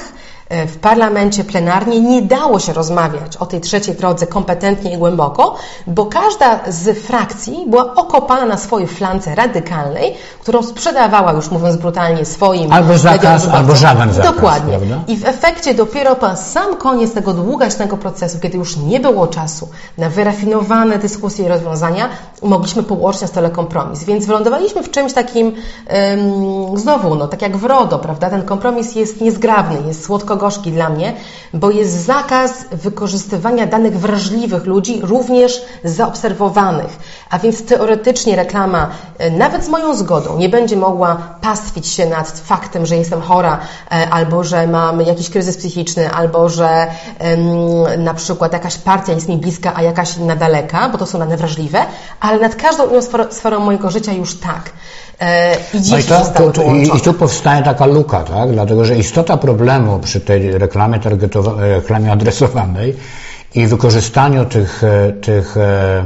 w parlamencie plenarnie nie dało się rozmawiać o tej trzeciej drodze kompetentnie i głęboko, bo każda z frakcji była okopana na swojej flance radykalnej, którą sprzedawała, już mówiąc brutalnie, swoim Albo zakaz, albo żaden zakaz. Dokładnie. Prawda? I w efekcie dopiero po sam koniec tego długaśnego procesu, kiedy już nie było czasu na wyrafinowane dyskusje i rozwiązania, mogliśmy położyć na stole kompromis. Więc wylądowaliśmy w czymś takim, um, znowu, no, tak jak w RODO, prawda? Ten kompromis jest niezgrabny, jest słodko gorzki dla mnie, bo jest zakaz wykorzystywania danych wrażliwych ludzi, również zaobserwowanych. A więc teoretycznie reklama, e, nawet z moją zgodą, nie będzie mogła pastwić się nad faktem, że jestem chora, e, albo że mam jakiś kryzys psychiczny, albo że um, na przykład jakaś partia jest mi bliska, a jakaś na daleka, bo to są dane wrażliwe, ale nad każdą inną sferą mojego życia już tak. E, I no i, to, to, i, I tu powstaje taka luka, tak? dlatego że istota problemu przy tej reklamie, reklamie adresowanej i wykorzystaniu tych, e, tych e,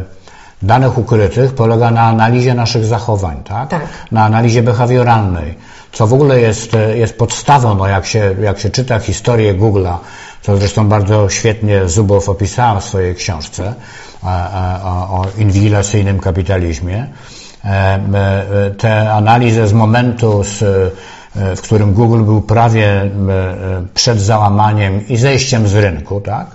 danych ukrytych polega na analizie naszych zachowań, tak? Tak. Na analizie behawioralnej, co w ogóle jest, e, jest podstawą, no jak się, jak się czyta historię Google'a, co zresztą bardzo świetnie Zubow opisała w swojej książce o, o, o inwigilacyjnym kapitalizmie. Te analizy z momentu, z, w którym Google był prawie przed załamaniem i zejściem z rynku, tak?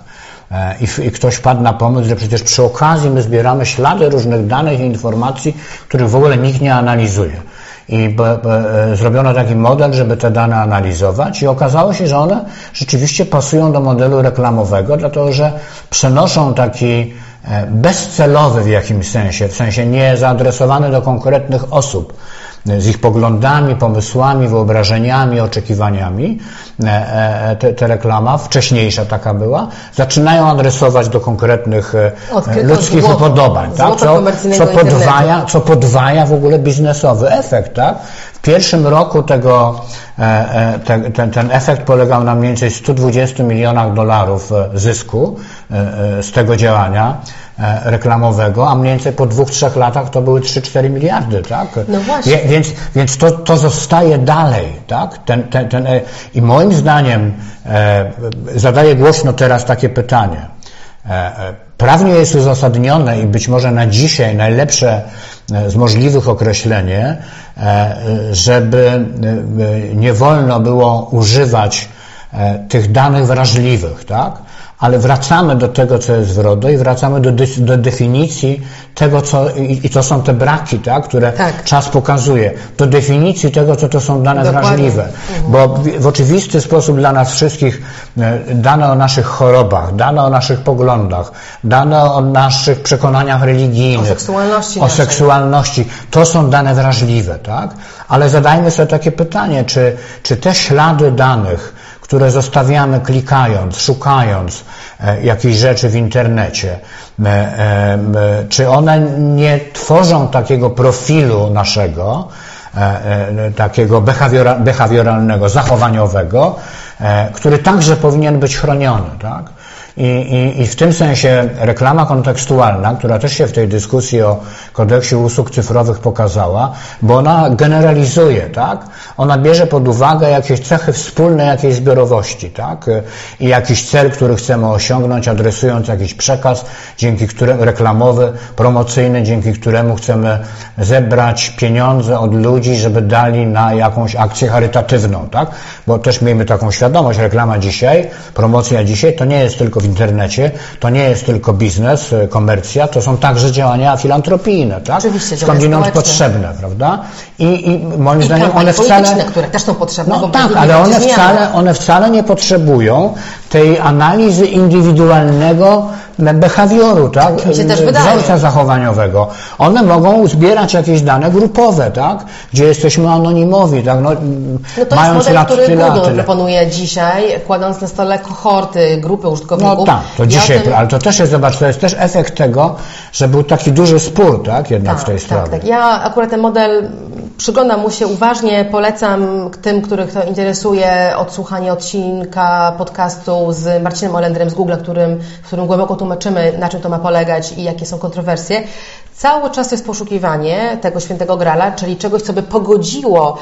E, I, I, ktoś padł na pomysł, że przecież przy okazji my zbieramy ślady różnych danych i informacji, których w ogóle nikt nie analizuje. I b, b, e, zrobiono taki model, żeby te dane analizować, i okazało się, że one rzeczywiście pasują do modelu reklamowego, dlatego że przenoszą taki e, bezcelowy w jakimś sensie, w sensie nie zaadresowany do konkretnych osób, z ich poglądami, pomysłami, wyobrażeniami, oczekiwaniami, e, e, te, te reklama, wcześniejsza taka była, zaczynają adresować do konkretnych e, Odkryto ludzkich złoto, upodobań, tak? co, co, podwaja, co podwaja w ogóle biznesowy efekt. Tak? W pierwszym roku tego, te, ten, ten efekt polegał na mniej więcej 120 milionach dolarów zysku z tego działania. E, reklamowego, a mniej więcej po dwóch, trzech latach to były 3-4 miliardy, tak? No właśnie. Więc, więc to, to zostaje dalej, tak? Ten, ten, ten, e, I moim zdaniem e, zadaję głośno teraz takie pytanie. E, e prawnie jest uzasadnione i być może na dzisiaj najlepsze z możliwych określenie, żeby nie wolno było używać tych danych wrażliwych, tak? Ale wracamy do tego, co jest w RODO i wracamy do, do definicji tego, co, i, i, to są te braki, tak, które tak. czas pokazuje, do definicji tego, co to są dane Dokładnie. wrażliwe. Mhm. Bo w, w, oczywisty sposób dla nas wszystkich e, dane o naszych chorobach, dane o naszych poglądach, dane o naszych przekonaniach religijnych, o seksualności, o seksualności to są dane wrażliwe, tak? Ale zadajmy sobie takie pytanie, czy, czy te ślady danych, które zostawiamy klikając, szukając e, jakiejś rzeczy w internecie, e, e, czy one nie tworzą takiego profilu naszego, takiego behawioralnego, zachowaniowego, który także powinien być chroniony. Tak? I, i, I w tym sensie reklama kontekstualna, która też się w tej dyskusji o kodeksie usług cyfrowych pokazała, bo ona generalizuje, tak? Ona bierze pod uwagę jakieś cechy wspólne jakiejś zbiorowości, tak? I jakiś cel, który chcemy osiągnąć, adresując jakiś przekaz, dzięki któremu reklamowy, promocyjny, dzięki któremu chcemy zebrać pieniądze od ludzi, żeby dali na jakąś akcję charytatywną, tak? Bo też miejmy taką świadomość, reklama dzisiaj, promocja dzisiaj to nie jest tylko w internecie, to nie jest tylko biznes, e, komercja, to są także działania filantropijne, tak? Oczywiście, Skądinąd potrzebne, prawda? I, i moim I zdaniem one wcale... które też są potrzebne. No tak, ale one wcale, one wcale nie potrzebują tej analizy indywidualnego behawioru, tak? wzorca zachowaniowego. One mogą zbierać jakieś dane grupowe, tak? Gdzie jesteśmy anonimowi, tak? No, no to mając jest model, lat, który Google proponuje dzisiaj, kładąc na stole kohorty, grupy użytkowników. No tak, to dzisiaj, tym... ale to też jest, zobacz, to jest też efekt tego, że był taki duży spór, tak? Jednak tak, w tej tak, sprawie. Tak, Ja akurat ten model przyglądam mu się uważnie, polecam tym, których to interesuje, odsłuchanie odcinka podcastu z Marcinem Olendrem z Google, którym, w którym głęboko tłumaczymy, na czym to ma polegać i jakie są kontrowersje. Cały czas jest poszukiwanie tego świętego grala, czyli czegoś, co by pogodziło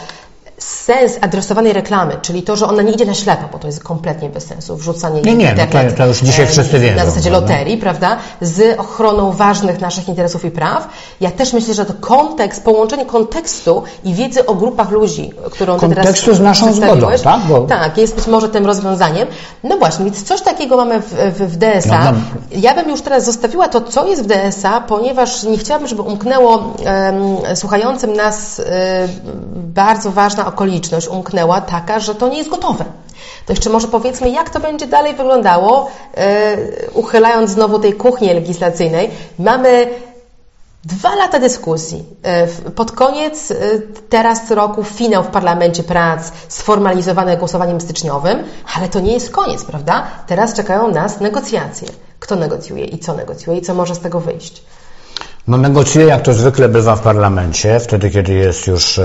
sens adresowanej reklamy, czyli to, że ona nie idzie na ślepo, bo to jest kompletnie bez sensu, wrzucanie nie, nie, no to, to już dzisiaj wszyscy wiedzą. Na zasadzie loterii, prawda? Z ochroną ważnych naszych interesów i praw. Ja też myślę, że to kontekst, połączenie kontekstu i wiedzy o grupach ludzi, którą ty teraz z naszą zgodą, tak? Bo... Tak, jest być może tym rozwiązaniem. No właśnie, więc coś takiego mamy w, w, w DSA. No, no. Ja bym już teraz zostawiła to, co jest w DSA, ponieważ nie chciałabym, żeby umknęło um, słuchającym nas um, bardzo ważna okoliczność umknęła taka, że to nie jest gotowe. To jeszcze może powiedzmy, jak to będzie dalej wyglądało, yy, uchylając znowu tej kuchni legislacyjnej. Mamy Dwa lata dyskusji. E, pod koniec e, teraz roku finał w parlamencie prac sformalizowany głosowaniem styczniowym, ale to nie jest koniec, prawda? Teraz czekają nas negocjacje. Kto negocjuje i co negocjuje i co może z tego wyjść? No negocjuje, jak to zwykle bywa w parlamencie, wtedy kiedy jest już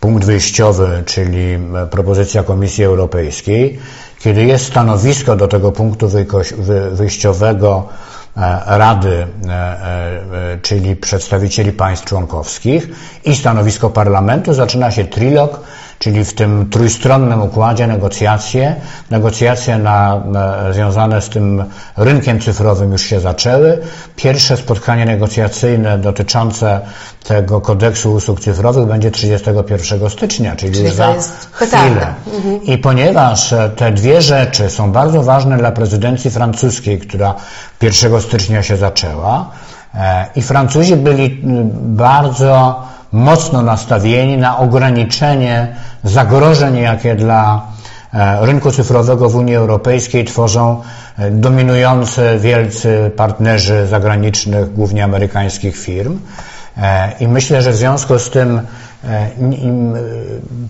punkt wyjściowy, czyli propozycja Komisji Europejskiej, kiedy jest stanowisko do tego punktu wyjściowego e, Rady, e, e, czyli przedstawicieli państw członkowskich i stanowisko parlamentu, zaczyna się trilog, czyli w tym trójstronnym układzie negocjacje, negocjacje na, związane z tym rynkiem cyfrowym już się zaczęły. Pierwsze spotkanie negocjacyjne dotyczące tego kodeksu usług cyfrowych będzie 31 stycznia, czyli, czyli już za chwilę. Mhm. I ponieważ te dwie rzeczy są bardzo ważne dla prezydencji francuskiej, która 1 stycznia się zaczęła, e, i Francuzi byli bardzo mocno nastawieni na ograniczenie zagrożeń, jakie dla e, rynku cyfrowego w Unii Europejskiej tworzą e, dominujący wielcy partnerzy zagranicznych, głównie amerykańskich firm. E, I myślę, że w związku z tym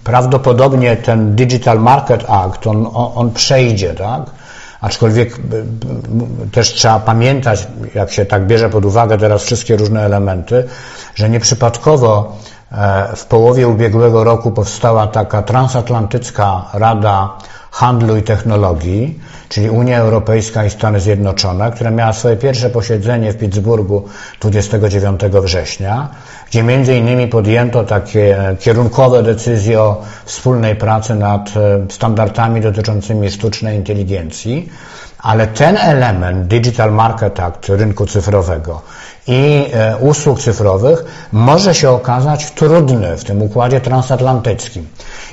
prawdopodobnie ten Digital Market Act, on, on przejdzie, tak? Aczkolwiek też trzeba pamiętać, jak się tak bierze pod uwagę teraz wszystkie różne elementy, że nieprzypadkowo e, w połowie ubiegłego roku powstała taka transatlantycka Rada Handlu i Technologii, czyli Unia Europejska i Stany Zjednoczone, która miała swoje pierwsze posiedzenie w Pittsburghu 29 września, gdzie między innymi podjęto takie kierunkowe decyzje o wspólnej pracy nad e, standardami dotyczącymi sztucznej inteligencji, ale ten element Digital Market Act rynku cyfrowego i e, usług cyfrowych może się okazać trudny w tym układzie transatlantyckim.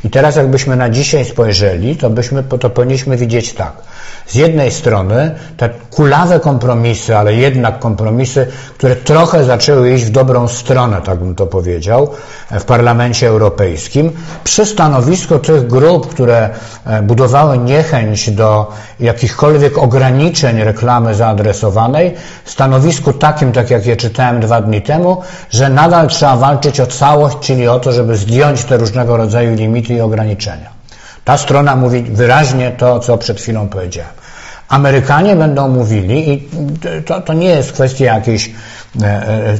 I teraz jakbyśmy na dzisiaj spojrzeli, to byśmy to powinniśmy widzieć tak. Z jednej strony te kulawe kompromisy, ale jednak kompromisy, które trochę zaczęły iść w dobrą stronę, tak bym to powiedział, w Parlamencie Europejskim, przy stanowisku tych grup, które e, budowały niechęć do jakichkolwiek ograniczeń reklamy zaadresowanej, stanowisku takim, tak jak je czytałem dwa dni temu, że nadal trzeba walczyć o całość, czyli o to, żeby zdjąć te różnego rodzaju limity i ograniczenia. Ta strona mówi wyraźnie to, co przed chwilą powiedziałem. Amerykanie będą mówili, i to, to nie jest kwestia jakiejś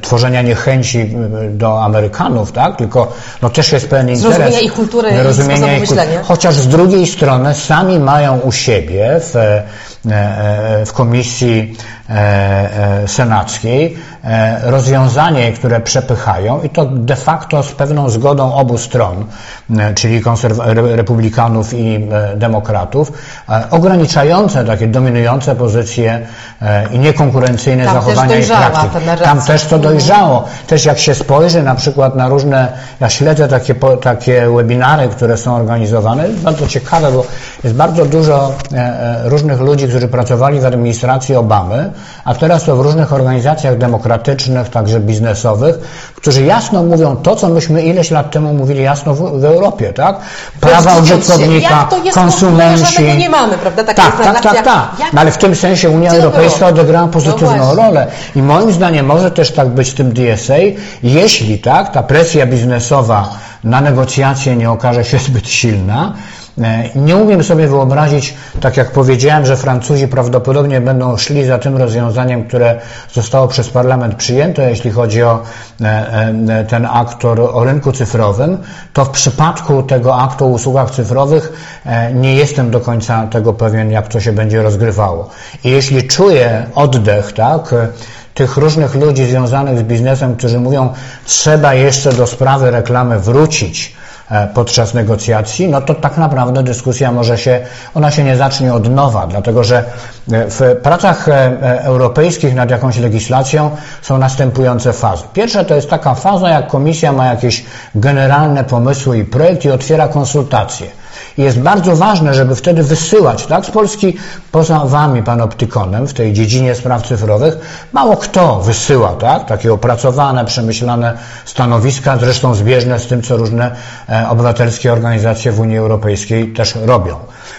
tworzenia niechęci e, do Amerykanów, tak? tylko no, też jest pewien interes. Zrozumienia ich kultury rozumienia ich kultury. Chociaż z drugiej strony sami mają u siebie w, e, e, w komisji e, senackiej rozwiązanie, które przepychają i to de facto z pewną zgodą obu stron, czyli republikanów i demokratów, ograniczające takie dominujące pozycje i niekonkurencyjne Tam zachowania i praktyki. Tam też to dojrzało. Też jak się spojrzy na przykład na różne, ja śledzę takie, takie webinary, które są organizowane, bardzo ciekawe, bo jest bardzo dużo różnych ludzi, którzy pracowali w administracji Obamy, a teraz to w różnych organizacjach demokratycznych, także biznesowych, którzy jasno mówią to, co myśmy ileś lat temu mówili jasno w, w Europie, tak? Prawa użytkownika, konsumenci. Nie mamy, prawda? Taka tak, tak, tak, tak. No, ale w tym sensie Unia Europejska odegrała pozytywną no rolę. I moim zdaniem może też tak być w tym DSA, jeśli tak, ta presja biznesowa na negocjacje nie okaże się zbyt silna, E, nie umiem sobie wyobrazić, tak jak powiedziałem, że Francuzi prawdopodobnie będą szli za tym rozwiązaniem, które zostało przez parlament przyjęte, jeśli chodzi o e, e, ten akt o rynku cyfrowym, to w przypadku tego aktu o usługach cyfrowych nie jestem do końca tego pewien, jak to się będzie rozgrywało. I jeśli czuję oddech, tak, tych różnych ludzi związanych z biznesem, którzy mówią, trzeba jeszcze do sprawy reklamy wrócić, E, podczas negocjacji, no to tak naprawdę dyskusja może się, ona się nie zacznie od nowa, dlatego że e, w pracach e, europejskich nad jakąś legislacją są następujące fazy. Pierwsza to jest taka faza, jak komisja ma jakieś generalne pomysły i projekt i otwiera konsultacje. I jest bardzo ważne, żeby wtedy wysyłać, tak, z Polski poza Wami, Pan Optykonem, w tej dziedzinie spraw cyfrowych, mało kto wysyła, tak, takie opracowane, przemyślane stanowiska, zresztą zbieżne z tym, co różne e, obywatelskie organizacje w Unii Europejskiej też robią.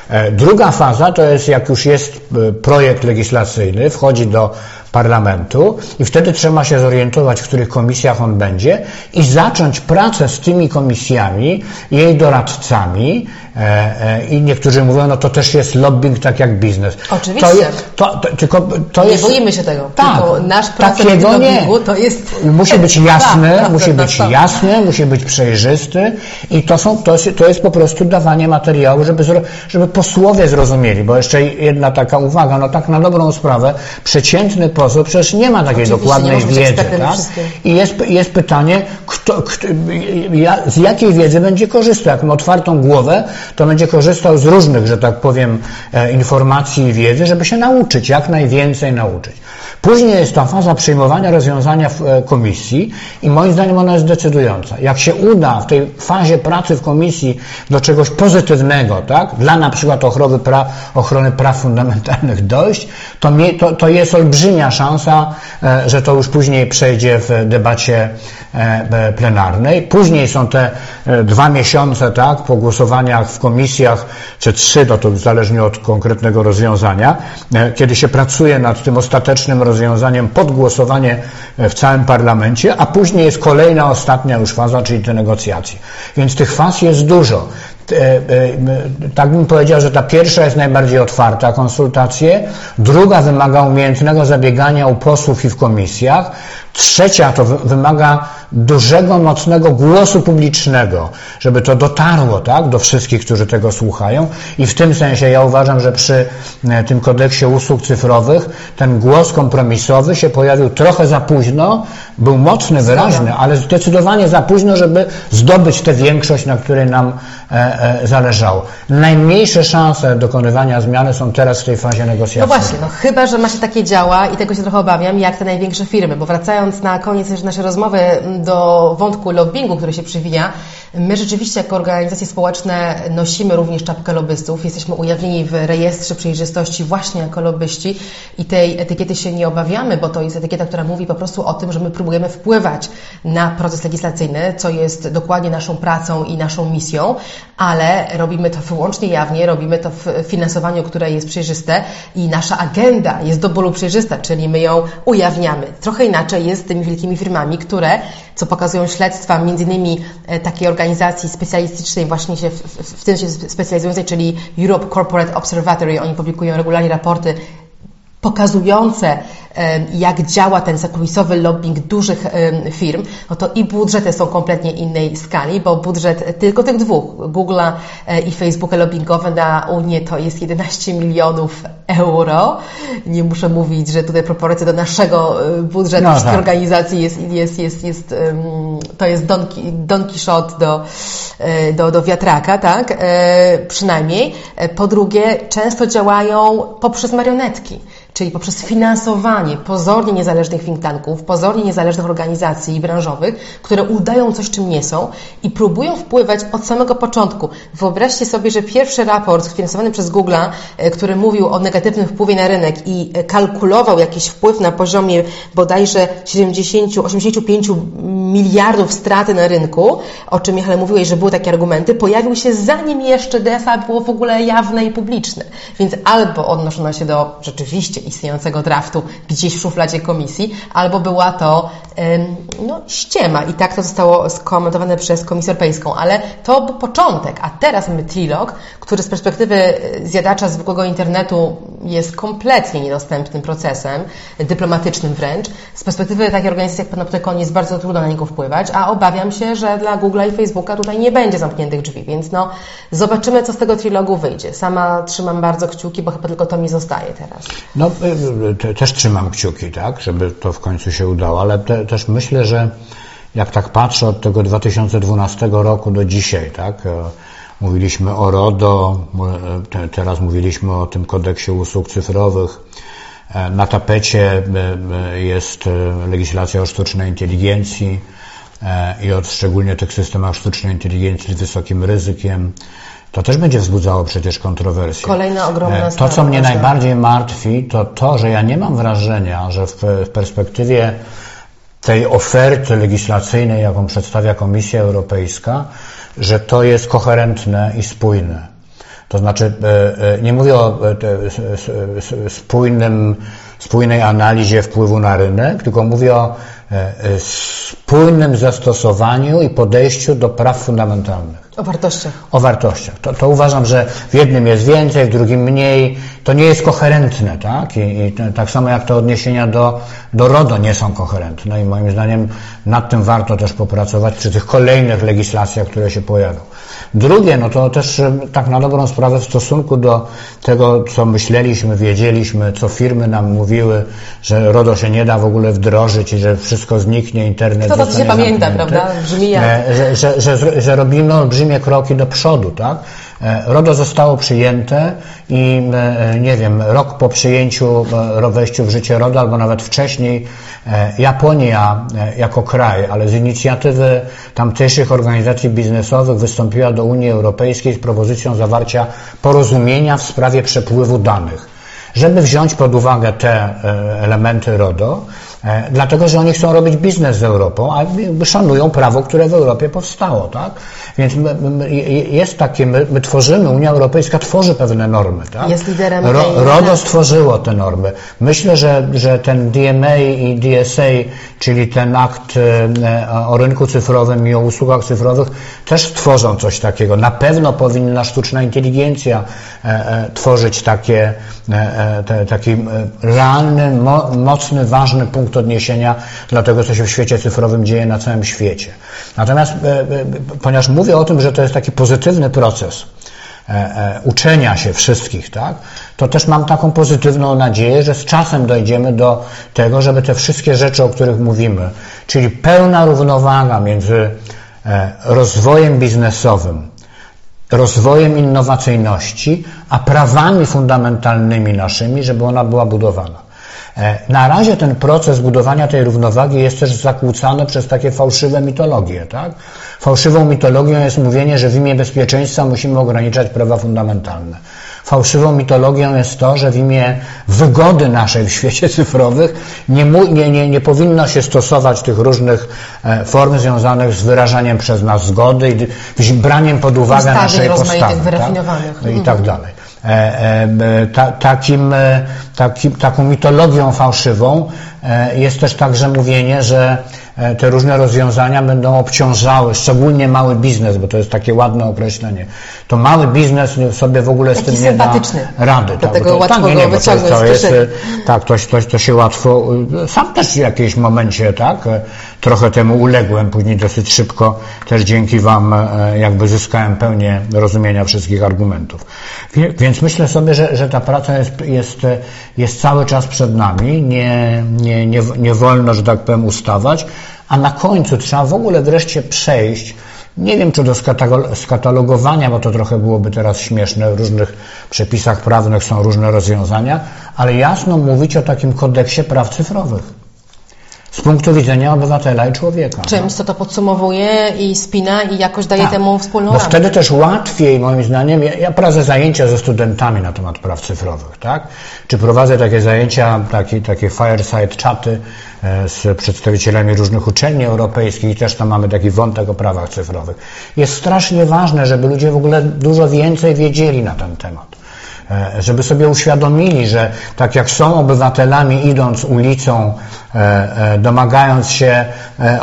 E, druga faza to jest, jak już jest e, projekt legislacyjny, wchodzi do parlamentu i wtedy trzeba się zorientować, w których komisjach on będzie i zacząć pracę z tymi komisjami, jej doradcami e, e, i niektórzy mówią, no to też jest lobbying tak jak biznes. Oczywiście. To jest, to, to, tylko to nie jest, boimy się tego. Tak, tylko nasz proces takiego nie. to jest... Musi być jasny, Tak, musi tak, być tak. jasny, musi być przejrzysty i to, są, to, jest, to jest po prostu dawanie materiału, żeby, żeby posłowie zrozumieli, bo jeszcze jedna taka uwaga, no tak na dobrą sprawę, przeciętny poseł przecież nie ma takiej Oczywiście, dokładnej wiedzy, tak? I jest, jest pytanie, kto, kto, ja, z jakiej wiedzy będzie korzystał. Jak ma otwartą głowę, to będzie korzystał z różnych, że tak powiem, e, informacji i wiedzy, żeby się nauczyć, jak najwięcej nauczyć. Później jest ta faza przyjmowania rozwiązania w e, komisji i moim zdaniem ona jest decydująca. Jak się uda w tej fazie pracy w komisji do czegoś pozytywnego, tak, dla na przykład ochrony, pra, ochrony praw fundamentalnych dojść, to, to, to jest olbrzymia szansa, e, że to już później przejdzie w debacie e, plenarnej. Później są te e, dwa miesiące, tak, po głosowaniach w komisjach, czy trzy, to, to zależnie od konkretnego rozwiązania, kiedy się pracuje nad tym ostatecznym rozwiązaniem pod głosowanie w całym parlamencie, a później jest kolejna, ostatnia już faza, czyli te negocjacje. Więc tych faz jest dużo. E, e, Tak bym powiedział, że ta pierwsza jest najbardziej otwarta, konsultacje, druga wymaga umiejętnego zabiegania u posłów i w komisjach, trzecia to wy- wymaga dużego, mocnego głosu publicznego, żeby to dotarło tak, do wszystkich, którzy tego słuchają i w tym sensie ja uważam, że przy e, tym kodeksie usług cyfrowych ten głos kompromisowy się pojawił trochę za późno, był mocny, wyraźny, ale zdecydowanie za późno, żeby zdobyć tę większość, na której nam e, e, zależało. Najmniejsze szanse dokonywania zmiany są teraz w tej fazie negocjacji. No właśnie, no chyba, że ma się takie działa i tego się trochę obawiam, jak te największe firmy, bo wracając na koniec naszej rozmowy do wątku lobbingu, który się przywija, my rzeczywiście jako organizacje społeczne nosimy również czapkę lobbystów, jesteśmy ujawnieni w rejestrze przejrzystości właśnie jako lobbyści i tej etykiety się nie obawiamy, bo to jest etykieta, która mówi po prostu o tym, że my próbujemy wpływać na proces legislacyjny, co jest dokładnie naszą pracą i naszą misją, ale robimy to wyłącznie jawnie, robimy to w finansowaniu, które jest przejrzyste i nasza agenda jest do bólu przejrzysta, czyli my ją ujawniamy. Trochę inaczej jest z tymi wielkimi firmami, które, co pokazują śledztwa, między innymi e, takiej organizacji specjalistycznej, właśnie się w, w, w tym się specjalizującej, czyli Europe Corporate Observatory, oni publikują regularnie raporty pokazujące, jak działa ten zakulisowy lobbying dużych firm, no to i budżety są kompletnie innej skali, bo budżet tylko tych dwóch, Google'a e, i Facebooka lobbyingowe na Unię to jest 11 milionów euro. Nie muszę mówić, że tutaj proporcja do naszego e, budżetu No wszystkich tak. organizacji jest, jest, jest, jest to jest Don, Don Quixote do, e, do, do wiatraka, tak? Przynajmniej. Po drugie, często działają poprzez marionetki czyli poprzez finansowanie pozornie niezależnych think tanków, pozornie niezależnych organizacji branżowych, które udają coś, czym nie są i próbują wpływać od samego początku. Wyobraźcie sobie, że pierwszy raport sfinansowany przez Google'a, e, który mówił o negatywnym wpływie na rynek i e, kalkulował jakiś wpływ na poziomie bodajże 70, 85 miliardów straty na rynku, o czym Michale mówiłeś, że były takie argumenty, pojawił się zanim jeszcze DSA było w ogóle jawne i publiczne. Więc albo odnoszono się do rzeczywiście istniejącego draftu gdzieś w szufladzie komisji, albo była to no, ściema i tak to zostało skomentowane przez Komisję Europejską, ale to był początek, a teraz mamy trilog, który z perspektywy e, zjadacza zwykłego internetu jest kompletnie niedostępnym procesem, dyplomatycznym wręcz. Z perspektywy takiej organizacji jak Panoptykon jest bardzo trudno na niego wpływać, a obawiam się, że dla Google'a i Facebooka tutaj nie będzie zamkniętych drzwi, więc no zobaczymy, co z tego trilogu wyjdzie. Sama trzymam bardzo kciuki, bo chyba tylko to mi zostaje teraz. No, y, te, też trzymam kciuki, tak, żeby to w końcu się udało, ale te, też myślę, że jak tak patrzę od tego 2012 roku do dzisiaj, tak, e, mówiliśmy o RODO, e, te, teraz mówiliśmy o tym kodeksie usług cyfrowych, e, na tapecie e, e, jest e, legislacja o sztucznej inteligencji i o szczególnie tych systemach sztucznej inteligencji z wysokim ryzykiem. To też będzie wzbudzało przecież kontrowersje. Kolejna ogromna To, co mnie najbardziej martwi, to to, że ja nie mam wrażenia, że w perspektywie tej oferty legislacyjnej, jaką przedstawia Komisja Europejska, że to jest koherentne i spójne. To znaczy, e, e, nie mówię o e, spójnym spójnej analizie wpływu na rynek, tylko mówię o spójnym zastosowaniu i podejściu do praw fundamentalnych. O wartościach. O wartościach. To, to uważam, że w jednym jest więcej, w drugim mniej. To nie jest koherentne, tak? I, i tak samo jak te odniesienia do, do RODO nie są koherentne i moim zdaniem nad tym warto też popracować przy tych kolejnych legislacjach, które się pojawią. Drugie, no to też tak na dobrą sprawę w stosunku do tego, co myśleliśmy, wiedzieliśmy, co firmy nam mówiły, że RODO się nie da w ogóle wdrożyć i że wszystko zniknie, internet Kto to się pamięta, prawda? Brzmi jak. E, że, że, że, że robimy olbrzymie kroki do przodu, tak? E, RODO zostało przyjęte i e, nie wiem, rok po przyjęciu, wejściu w życie RODO, albo nawet wcześniej, Japonia jako kraj, ale z inicjatywy tamtejszych organizacji biznesowych wystąpiła do Unii Europejskiej z propozycją zawarcia porozumienia w sprawie przepływu danych. Żeby wziąć pod uwagę te elementy RODO, dlatego, że oni chcą robić biznes z Europą, a szanują prawo, które w Europie powstało, tak? Więc jest takie, my, my, tworzymy, Unia Europejska tworzy pewne normy, tak? Jest liderem Ro, RODO stworzyło te normy. Myślę, że, że ten DMA i DSA, czyli ten akt e, o rynku cyfrowym i o usługach cyfrowych, też stworzą coś takiego. Na pewno powinna sztuczna inteligencja e, tworzyć takie, taki realny, mocny, ważny punkt punkt odniesienia dla tego, co się w świecie cyfrowym dzieje na całym świecie. Natomiast, e, e, ponieważ mówię o tym, że to jest taki pozytywny proces, e, uczenia się wszystkich, tak, to też mam taką pozytywną nadzieję, że z czasem dojdziemy do tego, żeby te wszystkie rzeczy, o których mówimy, czyli pełna równowaga między rozwojem biznesowym, rozwojem innowacyjności, a prawami fundamentalnymi naszymi, żeby ona była budowana. E, na razie ten proces budowania tej równowagi jest też zakłócany przez takie fałszywe mitologie. Tak? Fałszywą mitologią jest mówienie, że w imię bezpieczeństwa musimy ograniczać prawa fundamentalne. Fałszywą mitologią jest to, że w imię wygody naszej w świecie cyfrowych nie, nie, nie, nie powinno się stosować tych różnych e, form związanych z wyrażaniem przez nas zgody i braniem pod uwagę naszej postawy. Tak? I tak mhm. dalej. E, e, ta, takim, e, takim, taką mitologią fałszywą jest też także mówienie, że te różne rozwiązania będą obciążały, szczególnie mały biznes, bo to jest takie ładne określenie. To mały biznes sobie w ogóle z tym nie da rady. Tak, Dlatego tak, łatwo tak, nie, to, jest, tak, to, to, to się łatwo, sam też w jakimś momencie, tak, trochę temu uległem, później dosyć szybko też dzięki Wam jakby zyskałem pełnię rozumienia wszystkich argumentów. Więc myślę sobie, że, że ta praca jest, jest, jest cały czas przed nami, nie, nie, nie, nie wolno, że tak powiem, ustawać, a na końcu trzeba w ogóle wreszcie przejść. Nie wiem, czy do skatalogowania, bo to trochę byłoby teraz śmieszne, w różnych przepisach prawnych są różne rozwiązania, ale jasno mówić o takim kodeksie praw cyfrowych z punktu widzenia obywatela i człowieka. Czymś, co to podsumowuje i spina i jakoś daje tak, temu wspólną Bo wtedy też łatwiej, moim zdaniem, ja, ja prowadzę zajęcia ze studentami na temat praw cyfrowych, tak? Czy prowadzę takie zajęcia, takie, takie fireside chaty e, z przedstawicielami różnych uczelni europejskich i też tam mamy taki wątek o prawach cyfrowych. Jest strasznie ważne, żeby ludzie w ogóle dużo więcej wiedzieli na ten temat. E, żeby sobie uświadomili, że tak jak są obywatelami idąc ulicą, e, e, domagając się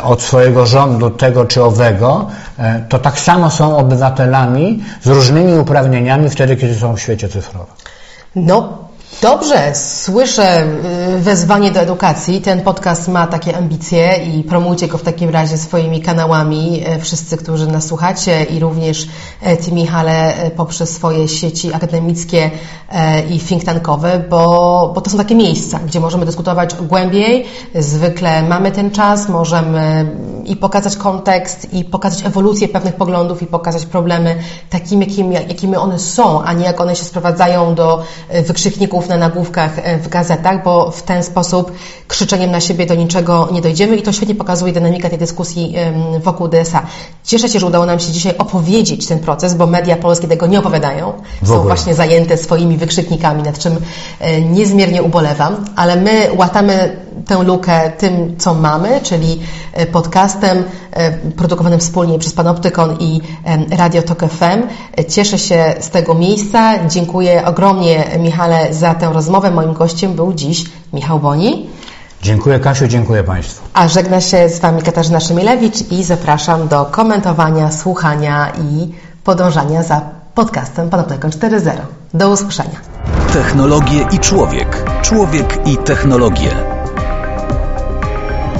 od swojego rządu tego czy owego, to tak samo są obywatelami z różnymi uprawnieniami wtedy, kiedy są w świecie cyfrowym. No, Dobrze, słyszę y, wezwanie do edukacji. Ten podcast ma takie ambicje i promujcie go w takim razie swoimi kanałami. E, wszyscy, którzy nas słuchacie i również Ty, Michale, e, poprzez swoje sieci akademickie i think tankowe, bo, bo to są takie miejsca, gdzie możemy dyskutować głębiej. Zwykle mamy ten czas, możemy i pokazać kontekst, i pokazać ewolucję pewnych poglądów, i pokazać problemy takimi, jakimi, jakimi one są, a nie jak one się sprowadzają do wykrzykników na nagłówkach e, w gazetach, bo w ten sposób krzyczeniem na siebie do niczego nie dojdziemy i to świetnie pokazuje dynamikę tej dyskusji wokół DSA. Cieszę się, że udało nam się dzisiaj opowiedzieć ten proces, bo media polskie tego nie opowiadają. Są właśnie zajęte swoimi wykrzyknikami, nad czym e, niezmiernie ubolewam, ale my łatamy tę lukę tym, co mamy, czyli e, podcastem produkowanym wspólnie przez Panoptykon i Radio Tok FM. Cieszę się z tego miejsca. Dziękuję ogromnie Michale za tę rozmowę. Moim gościem był dziś Michał Boni. Dziękuję Kasiu, dziękuję Państwu. A żegna się z Wami Katarzyna Szymilewicz i zapraszam do komentowania, słuchania i podążania za podcastem Panoptykon 4.0. Do usłyszenia. Technologie i człowiek. Człowiek i technologie.